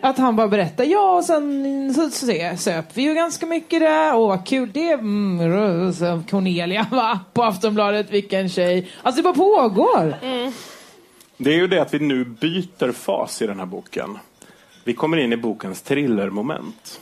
Att han bara berättar, ja och sen så, så se, söp vi ju ganska mycket där, åh vad kul det är, mm, så Cornelia va, på Aftonbladet, vilken tjej. Alltså det bara pågår. Det är ju det att vi nu byter fas i den här boken. Vi kommer in i bokens thrillermoment.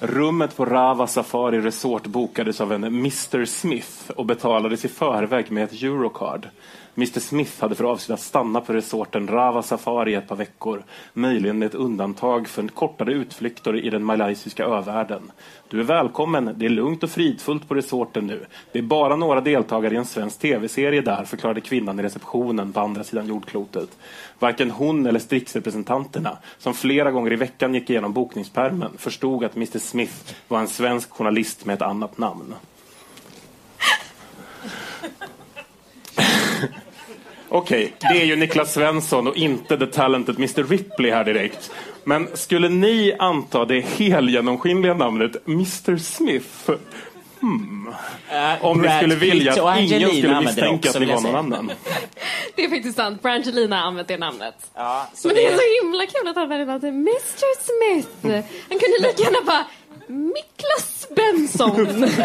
Rummet på Rava Safari Resort bokades av en Mr Smith och betalades i förväg med ett Eurocard. Mr Smith hade för avsikt att stanna på resorten Rava Safari ett par veckor. Möjligen med ett undantag för kortare utflykter i den malaysiska övärlden. Du är välkommen. Det är lugnt och fridfullt på resorten nu. Det är bara några deltagare i en svensk tv-serie där, förklarade kvinnan i receptionen på andra sidan jordklotet. Varken hon eller Strix-representanterna, som flera gånger i veckan gick igenom bokningspärmen, förstod att Mr Smith var en svensk journalist med ett annat namn. Okej, det är ju Niklas Svensson och inte the talented Mr Ripley här direkt. Men skulle ni anta det helgenomskinliga namnet Mr Smith? Hmm. Om ni Brad skulle vilja att ingen skulle använder det misstänka att ni var någon annan. Det är faktiskt sant. Brangelina har använt det namnet. Ja, så Men det är så himla kul att han väljer till Mr Smith. Han kunde lika gärna bara Miklas Benson.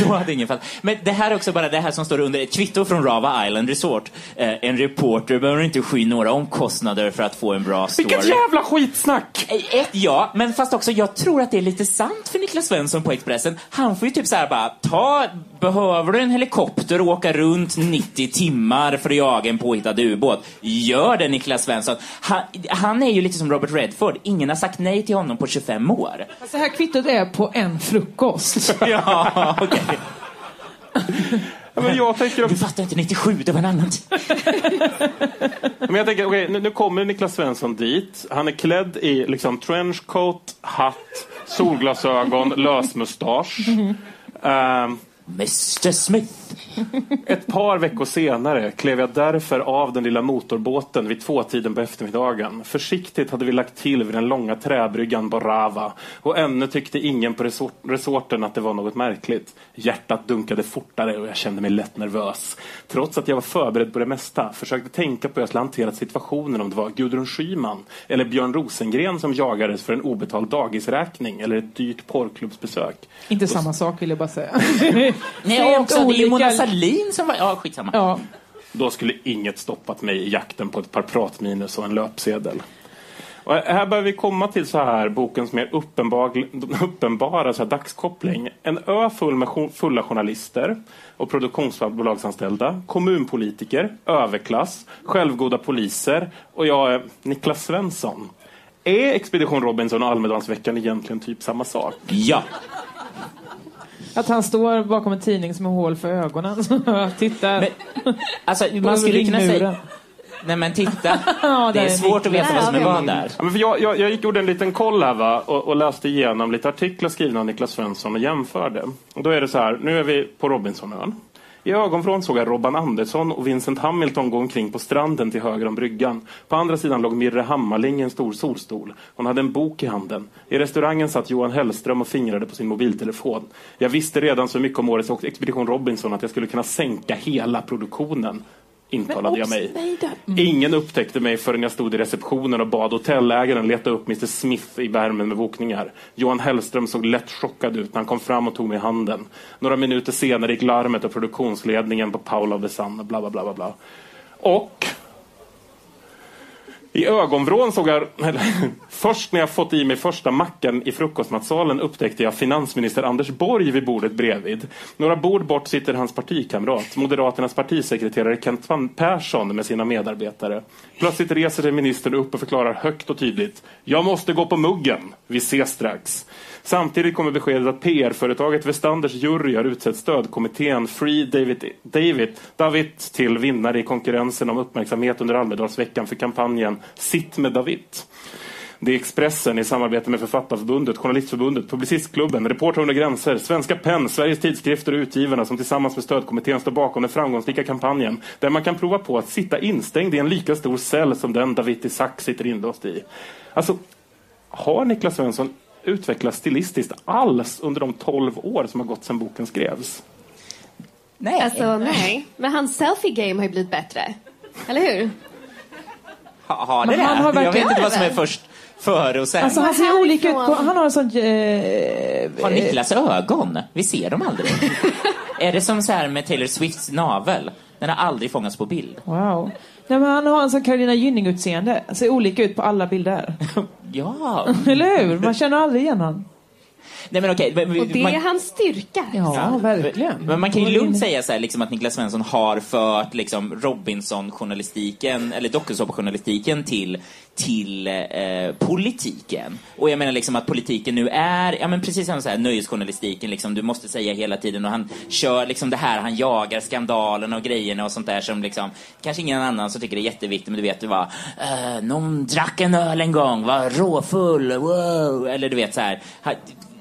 Då hade ingen fall. Men det här är också bara det här som står under ett kvitto från Rava Island Resort. Eh, en reporter behöver inte sky några omkostnader för att få en bra story. Vilket jävla skitsnack! Eh, Ett, ja, men fast också jag tror att det är lite sant för Niklas Svensson på Expressen. Han får ju typ så här bara, ta, behöver du en helikopter och åka runt 90 timmar för att jaga en påhittad ubåt? Gör det Niklas Svensson. Han, han är ju lite som Robert Redford. Ingen har sagt nej till honom på 25 år. Fast det här kvittot är på en frukost. ja, okej. Ja, men jag tänker Du fattar inte, 97, det var en annan tid. Men jag tänker, okej, nu, nu kommer Niklas Svensson dit. Han är klädd i liksom trenchcoat, hatt, solglasögon, lösmustasch. Ehm, Mr Smith. Ett par veckor senare klev jag därför av den lilla motorbåten vid tvåtiden på eftermiddagen. Försiktigt hade vi lagt till vid den långa träbryggan Borava och ännu tyckte ingen på resort resorten att det var något märkligt. Hjärtat dunkade fortare och jag kände mig lätt nervös. Trots att jag var förberedd på det mesta försökte tänka på hur jag skulle hantera situationen om det var Gudrun Schyman eller Björn Rosengren som jagades för en obetald dagisräkning eller ett dyrt porrklubbsbesök. Inte samma sak vill jag bara säga. Nej, också, det är ju olika- Mona Sahlin som var... Ja, skitsamma. Ja. Då skulle inget stoppat mig i jakten på ett par pratminus och en löpsedel. Och här börjar vi komma till så här bokens mer uppenbar, uppenbara så här dagskoppling. En ö full med fulla journalister och produktionsbolagsanställda, kommunpolitiker, överklass, självgoda poliser och jag är Niklas Svensson. Är Expedition Robinson och Almedalsveckan egentligen typ samma sak? Ja. Att han står bakom en tidning som har hål för ögonen. Tittar. Alltså, På man skulle kunna säga... Nej men titta, Ja, det är är svårt att veta vad som är vad där. Ja, men för jag, jag, jag gick gjorde en liten koll här va, och, och läste igenom lite artiklar skrivna av Niklas Svensson och jämförde. Och då är det så här, nu är vi på Robinsonön. I ögonvrån såg jag Robban Andersson och Vincent Hamilton gå omkring på stranden till höger om bryggan. På andra sidan låg Mirre Hammarling i en stor solstol. Hon hade en bok i handen. I restaurangen satt Johan Hellström och fingrade på sin mobiltelefon. Jag visste redan så mycket om årets Expedition Robinson att jag skulle kunna sänka hela produktionen. Intalade jag mig. Ingen upptäckte mig förrän jag stod i receptionen och bad hotellägaren leta upp Mr Smith i värmen med bokningar. Johan Hellström såg lätt chockad ut när han kom fram och tog mig i handen. Några minuter senare gick larmet och produktionsledningen på Paul of the Sun och bla bla bla bla bla. Och i ögonvrån såg jag, eller, först när jag fått i mig första mackan i frukostmatsalen upptäckte jag finansminister Anders Borg vid bordet bredvid. Några bord bort sitter hans partikamrat, Moderaternas partisekreterare Kent Van Persson med sina medarbetare. Plötsligt reser sig ministern upp och förklarar högt och tydligt. Jag måste gå på muggen. Vi ses strax. Samtidigt kommer beskedet att PR-företaget Westanders jury har utsett stödkommittén Free David, David, David till vinnare i konkurrensen om uppmärksamhet under Almedalsveckan för kampanjen Sitt med David. Det är Expressen i samarbete med Författarförbundet, Journalistförbundet, Publicistklubben, Reportrar under gränser, Svenska PEN, Sveriges tidskrifter och Utgivarna som tillsammans med stödkommittén står bakom den framgångsrika kampanjen där man kan prova på att sitta instängd i en lika stor cell som den David Isaac sitter inlåst i. Alltså, har Niklas Svensson utvecklats stilistiskt alls under de 12 år som har gått sedan boken skrevs? Nej. Alltså nej. Men hans selfie game har ju blivit bättre. Eller hur? Ha, har det han det? har Jag vet inte vad som är först före och sen. Alltså han ser olika ut på, han har en sån... Eh, Har Niklas ögon? Vi ser dem aldrig. är det som så här med Taylor Swifts navel? Den har aldrig fångats på bild. Wow. Nej, men han har en sån Carolina Gynning-utseende. Ser olika ut på alla bilder. Ja. Eller hur? Man känner aldrig igen honom. Nej men okej. men- Och det man- är hans styrka. Ja, verkligen. Men man kan ju lugnt säga så här, liksom, att Niklas Svensson har fört liksom, Robinson-journalistiken, eller dokusåpajournalistiken till, till eh, politiken. Och jag menar liksom att politiken nu är, ja men precis som så här, nöjesjournalistiken, liksom, du måste säga hela tiden och han kör liksom det här, han jagar skandalen och grejerna och sånt där som liksom, kanske ingen annan som tycker det är jätteviktigt, men du vet, det var eh, någon drack en öl en gång, var råfull, wow, eller du vet så här.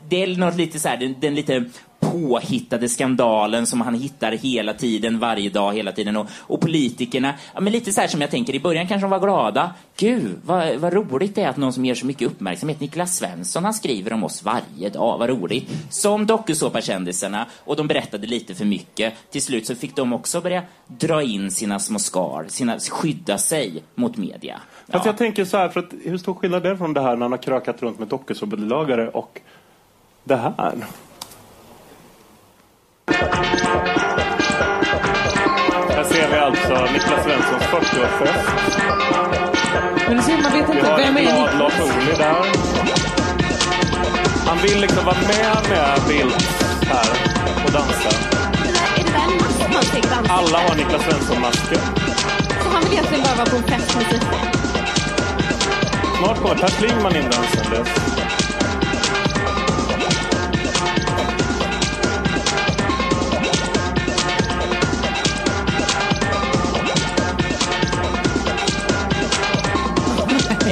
Det är något lite så här, den, den lite påhittade skandalen som han hittar hela tiden, varje dag, hela tiden. Och, och politikerna, ja, men lite så här som jag tänker, i början kanske de var glada. Gud, vad, vad roligt det är att någon som ger så mycket uppmärksamhet, Niklas Svensson, han skriver om oss varje dag, vad roligt. Som dokusåpakändisarna, och de berättade lite för mycket. Till slut så fick de också börja dra in sina små skal, sina, skydda sig mot media. Fast jag tänker så här, för att, hur stor skillnad är det från det här när han har krökat runt med dokusåpabelagare och det här? Här ser vi alltså Niklas Svenssons 40-årsfest. Men du ser, man vet Vi inte, har vem är Niklas? Lars Ohly där. Han vill liksom vara med med Bildt här och dansa. Är det där? Alla har Niklas Svensson-masker. Så han vill egentligen bara vara på en fest med sig. Snart kommer Per Schlingmann in dansandes.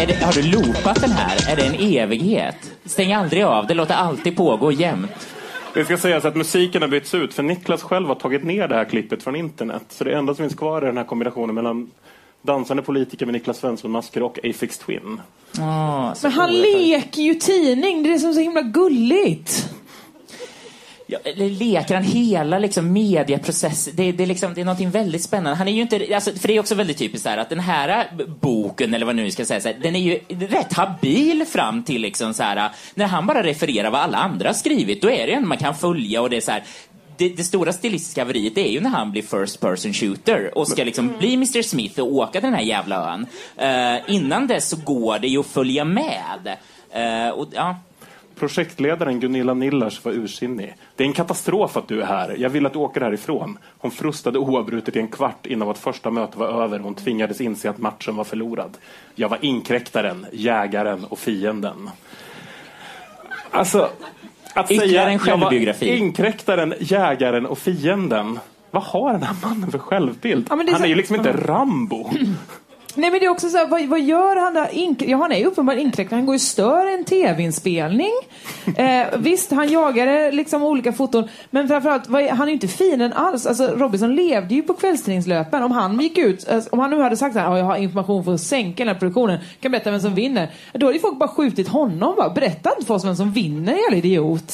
Det, har du loopat den här? Är det en evighet? Stäng aldrig av, det låter alltid pågå jämt. Det ska sägas att musiken har bytts ut för Niklas själv har tagit ner det här klippet från internet. Så det enda som finns kvar är den här kombinationen mellan dansande politiker med Niklas Svensson-masker och Afix Twin. Åh, så Men han leker ju tidning, det är det som är så himla gulligt. Ja, eller leker han hela liksom, mediaprocessen? Det, det, är liksom, det är något väldigt spännande. Han är ju inte, alltså, för det är också väldigt typiskt så här, att den här boken, eller vad nu ska säga, så här, den är ju rätt habil fram till liksom, så här, när han bara refererar vad alla andra har skrivit. Då är det en man kan följa och det är så här, det, det stora stilistiska haveriet är ju när han blir first person shooter och ska liksom bli Mr Smith och åka till den här jävla ön. Eh, innan dess så går det ju att följa med. Eh, och, ja, Projektledaren Gunilla Nillars var ursinnig. Det är en katastrof att du är här. Jag vill att du åker härifrån. Hon frustade oavbrutet i en kvart innan vårt första möte var över. Hon tvingades inse att matchen var förlorad. Jag var inkräktaren, jägaren och fienden. Alltså, att säga en jag var självbiografi. inkräktaren, jägaren och fienden. Vad har den här mannen för självbild? Ja, men det är Han är så- ju liksom inte Rambo. Nej men det är också så här, vad, vad gör han där? Ink ja, han är ju uppenbart inkräktad. Han går ju stör en tv-inspelning. Eh, visst, han jagade liksom olika foton. Men framförallt, vad han är ju inte fienden alls. Alltså, Robinson levde ju på kvällstidningslöpen. Om han gick ut, alltså, om han nu hade sagt så här, "Ja, jag har information för att sänka den här produktionen, kan berätta vem som vinner. Då hade ju folk bara skjutit honom. Bara. Berätta inte för oss vem som vinner, jävla idiot.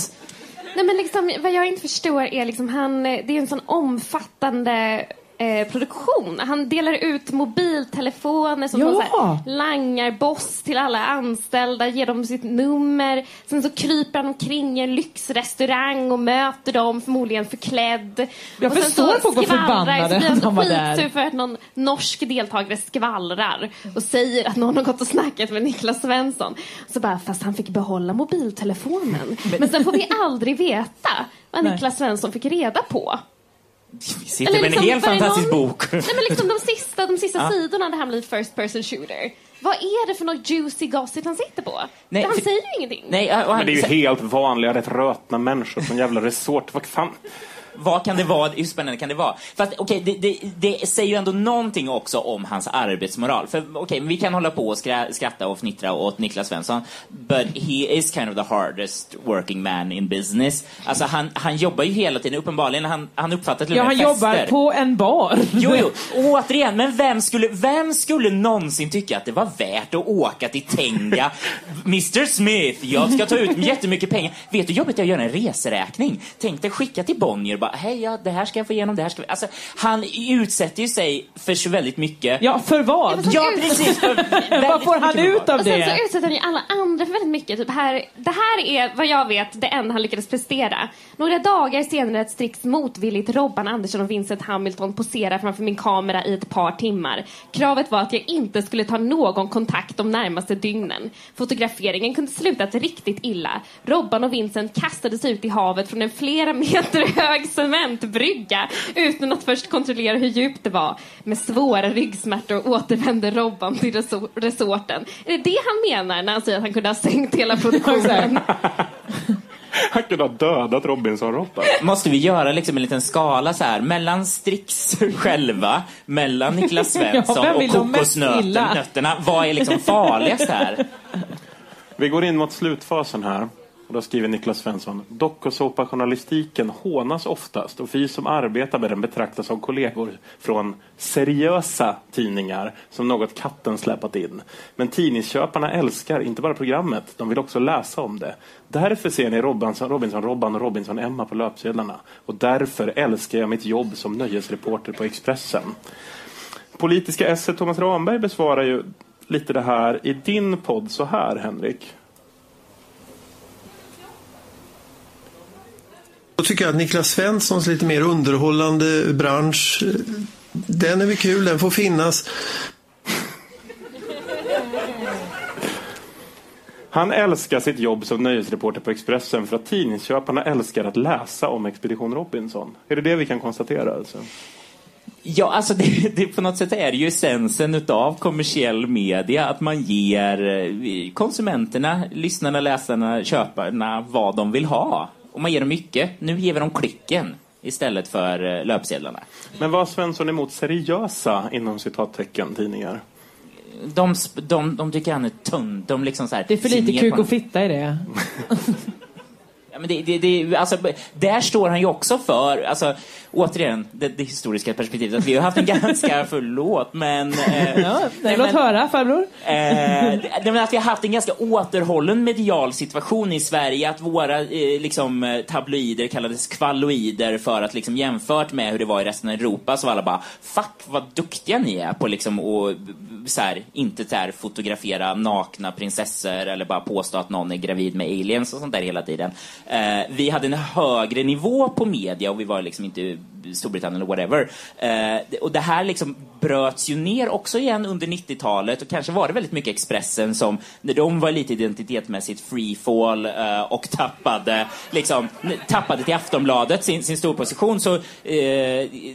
Nej, men liksom, vad jag inte förstår är liksom han, eh, det är en sån omfattande eh, produktion. Han delar ut mobiltelefoner som Ja. här langarboss till alla anställda, ger dem sitt nummer. Sen så kryper han omkring i en lyxrestaurang och möter dem, förmodligen förklädd. Jag och förstår folk var förbannade blir han var där. för att någon norsk deltagare skvallrar och säger att någon har gått och snackat med Niklas Svensson. Så bara, fast han fick behålla mobiltelefonen. Men sen får vi aldrig veta vad. Niklas Svensson fick reda på. Vi sitter med en liksom, helt var det fantastisk någon- bok. Nej men liksom de sista, de sista Ja. sidorna där han blir first person shooter. Vad är det för något juicy gossip han sitter på? Nej, han för- säger ju ingenting. Nej, han, Men det är ju helt vanliga, rätt rötna människor en jävla resort. Vad fan? Vad kan det vara? Hur spännande kan det vara? Fast okej, det, det, det säger ju ändå någonting också om hans arbetsmoral. För okej, vi kan hålla på och skra, skratta och fnittra åt Niklas Svensson, but he is kind of the hardest working man in business. Alltså han, han jobbar ju hela tiden, uppenbarligen, han, han uppfattar till Ja, och han med jobbar fester. på en bar. Jo, jo. Återigen, men vem skulle, vem skulle någonsin tycka att det var värt att åka till Tenga? Mr Smith, jag ska ta ut jättemycket pengar. Vet du hur jobbigt det är att göra en reseräkning? Tänk dig skicka till Bonnier bara, hej, ja, det här ska jag få igenom, det här ska vi... Alltså, han utsätter ju sig för så väldigt mycket. Ja, för vad? Ja, precis. För Vad får han ut av Och sen så det? utsätter han ju alla andra för väldigt mycket. Typ här, det här är vad jag vet det enda han lyckades prestera. Några dagar senare att strikt motvilligt Robban Andersson och Vincent Hamilton poserar framför min kamera i ett par timmar. Kravet var att jag inte skulle ta någon kontakt de närmaste dygnen. Fotograferingen kunde slutat riktigt illa. Robban och Vincent kastades ut i havet från en flera meter hög cementbrygga utan att först kontrollera hur djupt det var. Med svåra ryggsmärtor återvände Robban till resor- resorten. Är det det han menar när han säger att han kunde ha sänkt hela produktionen? Han kunde ha dödat Robinson-råttan. Måste vi göra liksom en liten skala så här mellan Strix själva, mellan Niklas Svensson Ja, och kokosnötterna? Vad är liksom farligast här? Vi går in mot slutfasen här. Och då skriver Niklas Svensson. Dokusåpajournalistiken hånas oftast och vi som arbetar med den betraktas som kollegor från seriösa tidningar som något katten släpat in. Men tidningsköparna älskar inte bara programmet, de vill också läsa om det. Därför ser ni Robinson, Robinson Robban och Robinson Emma på löpsedlarna. Och därför älskar jag mitt jobb som nöjesreporter på Expressen. Politiska esset Thomas Ramberg besvarar ju lite det här i din podd så här, Henrik. Då tycker jag att Niklas Svenssons lite mer underhållande bransch, den är väl kul, den får finnas. Han älskar sitt jobb som nöjesreporter på Expressen för att tidningsköparna älskar att läsa om Expedition Robinson. Är det det vi kan konstatera? Alltså? Ja, alltså det, det, på något sätt är det ju essensen utav kommersiell media att man ger eh, konsumenterna, lyssnarna, läsarna, köparna vad de vill ha. Och man ger dem mycket. Nu ger vi dem klicken istället för eh, löpsedlarna. Men vad har Svensson emot seriösa, inom citattecken, tidningar? De, de, de tycker han är tunn. De liksom så här, Det är för lite kuk och fitta i det. Ja, men det, det, det, alltså, där står han ju också för, alltså, återigen, det, det historiska perspektivet. Att vi har haft en ganska, förlåt, men... Eh, Ja, nej, låt höra farbror. Eh, det, det, men att vi har haft en ganska återhållen medial situation i Sverige. Att våra eh, liksom, eh, tabloider kallades kvalloider för att liksom, jämfört med hur det var i resten av Europa så var alla bara Fuck vad duktiga ni är på liksom, att så här, inte så här, fotografera nakna prinsessor eller bara påstå att någon är gravid med aliens och sånt där hela tiden. Eh, vi hade en högre nivå på media och vi var liksom inte Storbritannien eller whatever. Eh, och det här liksom bröts ju ner också igen under 90-talet och kanske var det väldigt mycket Expressen som, när de var lite identitetmässigt freefall eh, och tappade, liksom, tappade till Aftonbladet sin, sin storposition så, eh,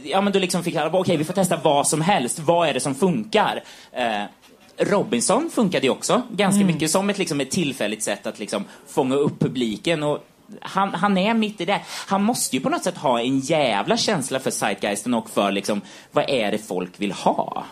ja men då liksom fick alla, okej vi får testa vad som helst, vad är det som funkar? Eh, Robinson funkade ju också ganska Mm. mycket som ett, liksom, ett tillfälligt sätt att liksom, fånga upp publiken. Och han, han är mitt i det. Han måste ju på något sätt ha en jävla känsla för zeitgeisten och för liksom, vad är det folk vill ha?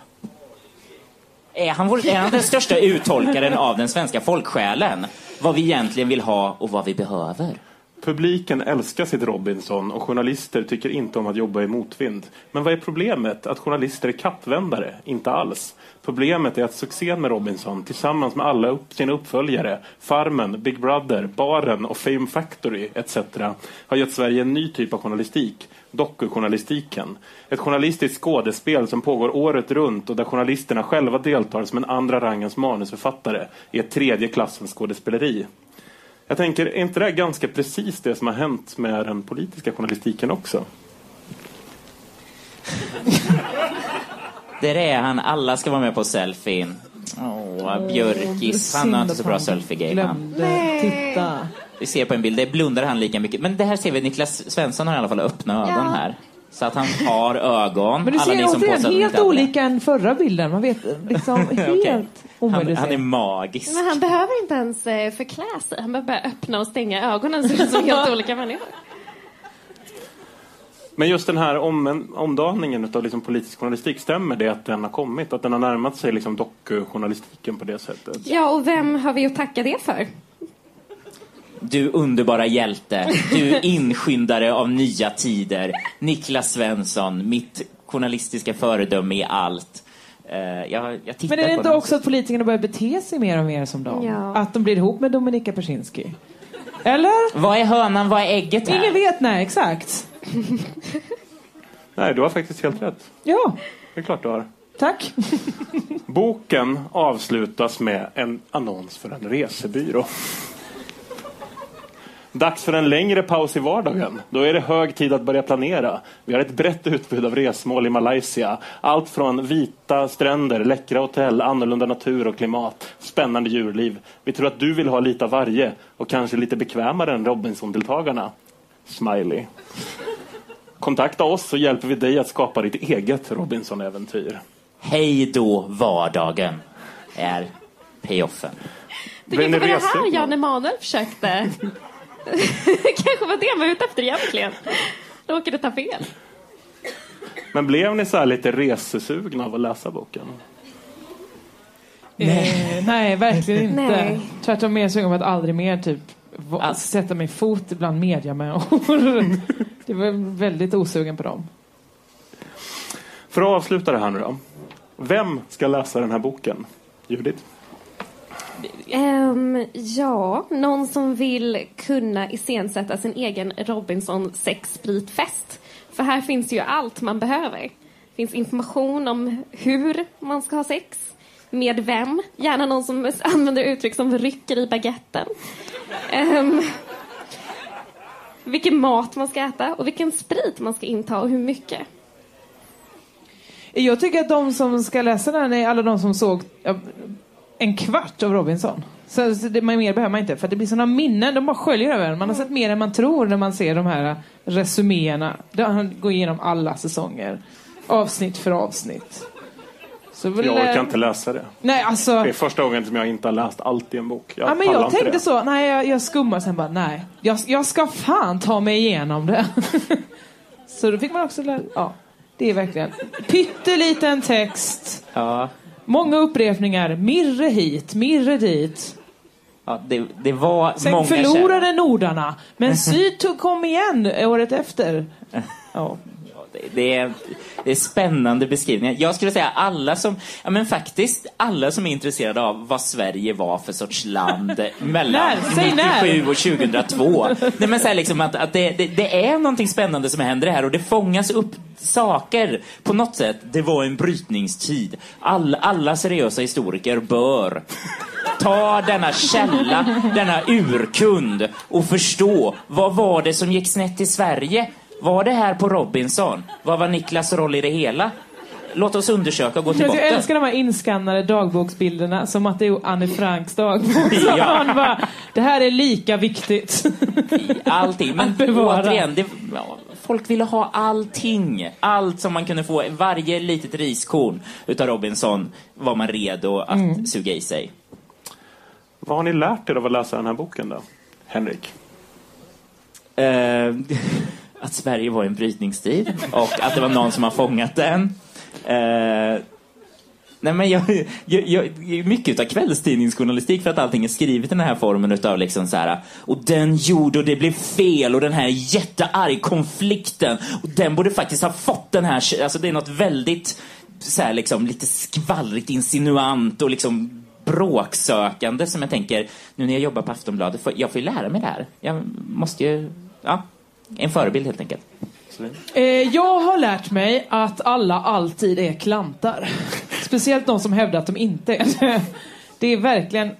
Är han, vår, är han den största uttolkaren av den svenska folksjälen? Vad vi egentligen vill ha och vad vi behöver? Publiken älskar sitt Robinson och journalister tycker inte om att jobba i motvind. Men vad är problemet? Att journalister är kappvändare? Inte alls. Problemet är att succén med Robinson tillsammans med alla upp, sina uppföljare, Farmen, Big Brother, Baren och Fame Factory etc. har gett Sverige en ny typ av journalistik, dokujournalistiken. Ett journalistiskt skådespel som pågår året runt och där journalisterna själva deltar som en andra rangens manusförfattare i ett tredje klassens skådespeleri. Jag tänker, är inte det här ganska precis det som har hänt med den politiska journalistiken också? Där är han, alla ska vara med på selfien. Åh, Björkis. Han har inte så bra selfie-game. titta. Vi ser på en bild, där blundar han lika mycket. Men det här ser vi, Niklas Svensson har i alla fall öppna ögon här. Så att han har ögon. Men du ser återigen helt olika än förra bilden. Man vet liksom helt. Han, han är magisk. Men han behöver inte ens eh, förklä sig. Han behöver bara öppna och stänga ögonen så det är som helt olika människor. Men just den här om, omdaningen av liksom politisk journalistik, stämmer det att den har kommit? Att den har närmat sig liksom dokujournalistiken på det sättet? Ja, och vem har vi att tacka det för? Du underbara hjälte. Du inskyndare av nya tider. Niklas Svensson, mitt journalistiska föredöme i allt. Eh, jag, jag Men är det inte också att politikerna börjar bete sig mer och mer som dem? Ja. Att de blir ihop med Dominika Persinski? Eller? Vad är hönan, vad är ägget här? Ingen vet, nej exakt. Nej, du har faktiskt helt rätt. Ja, Det är klart du har. tack. Boken avslutas med en annons för en resebyrå. Dags för en längre paus i vardagen. Då är det hög tid att börja planera. Vi har ett brett utbud av resmål i Malaysia. Allt från vita stränder, läckra hotell, annorlunda natur och klimat, spännande djurliv. Vi tror att du vill ha lite av varje och kanske lite bekvämare än Robinson-deltagarna. Smiley. Kontakta oss så hjälper vi dig att skapa ditt eget Robinson-äventyr. Hej då vardagen är payoffen. Det var det här Jan Emanuel försökte. kanske var det han var ute efter egentligen. Råkade ta fel. Men blev ni så här lite resesugna av att läsa boken? Nej, nej verkligen inte. Nej. Tvärtom mer sugen på att aldrig mer typ va- sätta mig fot bland mediamänniskor. det var väldigt osugen på dem. För att avsluta det här nu då. Vem ska läsa den här boken? Judith? Um, ja, någon som vill kunna iscensätta sin egen Robinson sexspritfest. För här finns ju allt man behöver. Det finns information om hur man ska ha sex, med vem, gärna någon som använder uttryck som rycker i baguetten. Um, vilken mat man ska äta och vilken sprit man ska inta och hur mycket. Jag tycker att de som ska läsa den är alla de som såg en kvart av Robinson. Så, så det, mer behöver man inte för det blir sådana minnen, de bara sköljer över en. Man har sett mer än man tror när man ser de här resuméerna. Där han går igenom alla säsonger. Avsnitt för avsnitt. Så väl, Jag orkar inte läsa det. Nej, alltså... Det är första gången som jag inte har läst allt i en bok. Jag, Ja, men jag tänkte det. så, nej jag, jag skummar sen bara, nej. Jag, jag ska fan ta mig igenom det. så då fick man också lära, ja. Det är verkligen pytteliten text, Ja, många upprepningar, mirre hit, mirre dit. ja det, det var Sen många förlorade nordarna, men syd kom igen året efter. Ja. Det är, det är spännande beskrivningar. Jag skulle säga alla som, ja men faktiskt alla som är intresserade av vad Sverige var för sorts land mellan När? Säg när. 97 och 2002. Nej men så liksom att, att det, det, det är någonting spännande som händer här och det fångas upp saker på något sätt. Det var en brytningstid. All, alla seriösa historiker bör ta denna källa, denna urkund och förstå vad var det som gick snett i Sverige? Var det här på Robinson? Vad var Niklas roll i det hela? Låt oss undersöka och gå till Jag botten. älskar de här inskannade dagboksbilderna som att det är Anne Franks dagbok. Ja. man bara, det här är lika viktigt. Allting. Men återigen, det, ja, folk ville ha allting. Allt som man kunde få. Varje litet riskorn utav Robinson var man redo att Mm. suga i sig. Vad har ni lärt er av att läsa den här boken då? Henrik? Eh, att Sverige var i en brytningstid och att det var någon som har fångat den. Eh, nej men jag, jag, jag, mycket av kvällstidningsjournalistik för att allting är skrivet i den här formen utav liksom så här och den gjorde och det blev fel och den här jättearg konflikten och den borde faktiskt ha fått den här, alltså det är något väldigt så här liksom lite skvallrigt insinuant och liksom bråksökande som jag tänker, nu när jag jobbar på Aftonbladet, jag får ju lära mig det här. Jag måste ju, ja, en förebild helt enkelt. Eh, jag har lärt mig att alla alltid är klantar. Speciellt de som hävdar att de inte är det. Det är verkligen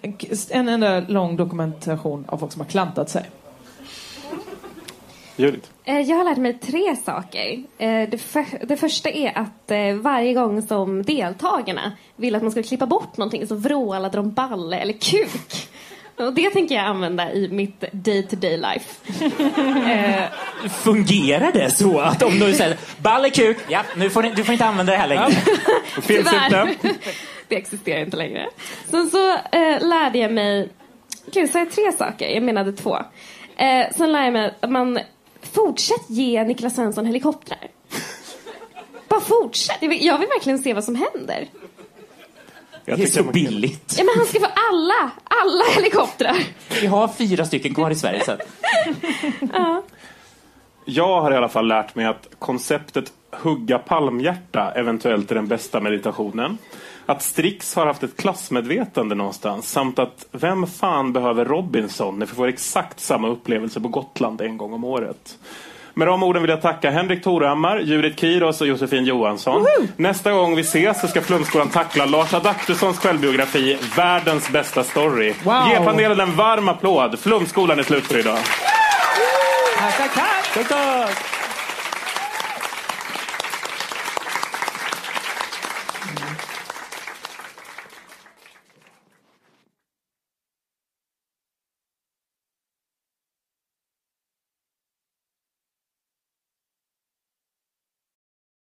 en enda lång dokumentation av folk som har klantat sig. Judith? Eh, Jag har lärt mig tre saker. Eh, Det, för, det första är att varje gång som deltagarna vill att man ska klippa bort någonting så vrålade de balle eller kuk. Och det tänker jag använda i mitt day-to-day life. Eh, Fungerar det så att om du säger ballekuk, ja, nu får ni, du får inte använda det här längre. Tyvärr. det existerar inte längre. Sen så eh, lärde jag mig... Gud, sa jag tre saker? Jag menade två. Eh, sen lärde jag mig att man fortsätt ge Niklas Svensson helikoptrar. Bara fortsätt. Jag vill, jag vill verkligen se vad som händer. Det är så billigt. Ja, men han ska få alla, alla helikoptrar. Vi har fyra stycken kvar i Sverige. Så att, Ja. Jag har i alla fall lärt mig att konceptet hugga palmhjärta eventuellt är den bästa meditationen. Att Strix har haft ett klassmedvetande någonstans samt att vem fan behöver Robinson när vi får exakt samma upplevelse på Gotland en gång om året. Med de orden vill jag tacka Henrik Torhammar, Judith Kiros och Josefin Johansson. Nästa gång vi ses så ska Flumskolan tackla Lars Adaktussons självbiografi Världens bästa story. Wow. Ge panelen en varm applåd. Flumskolan är slut för idag. Tack, tack, tack. Tack, tack.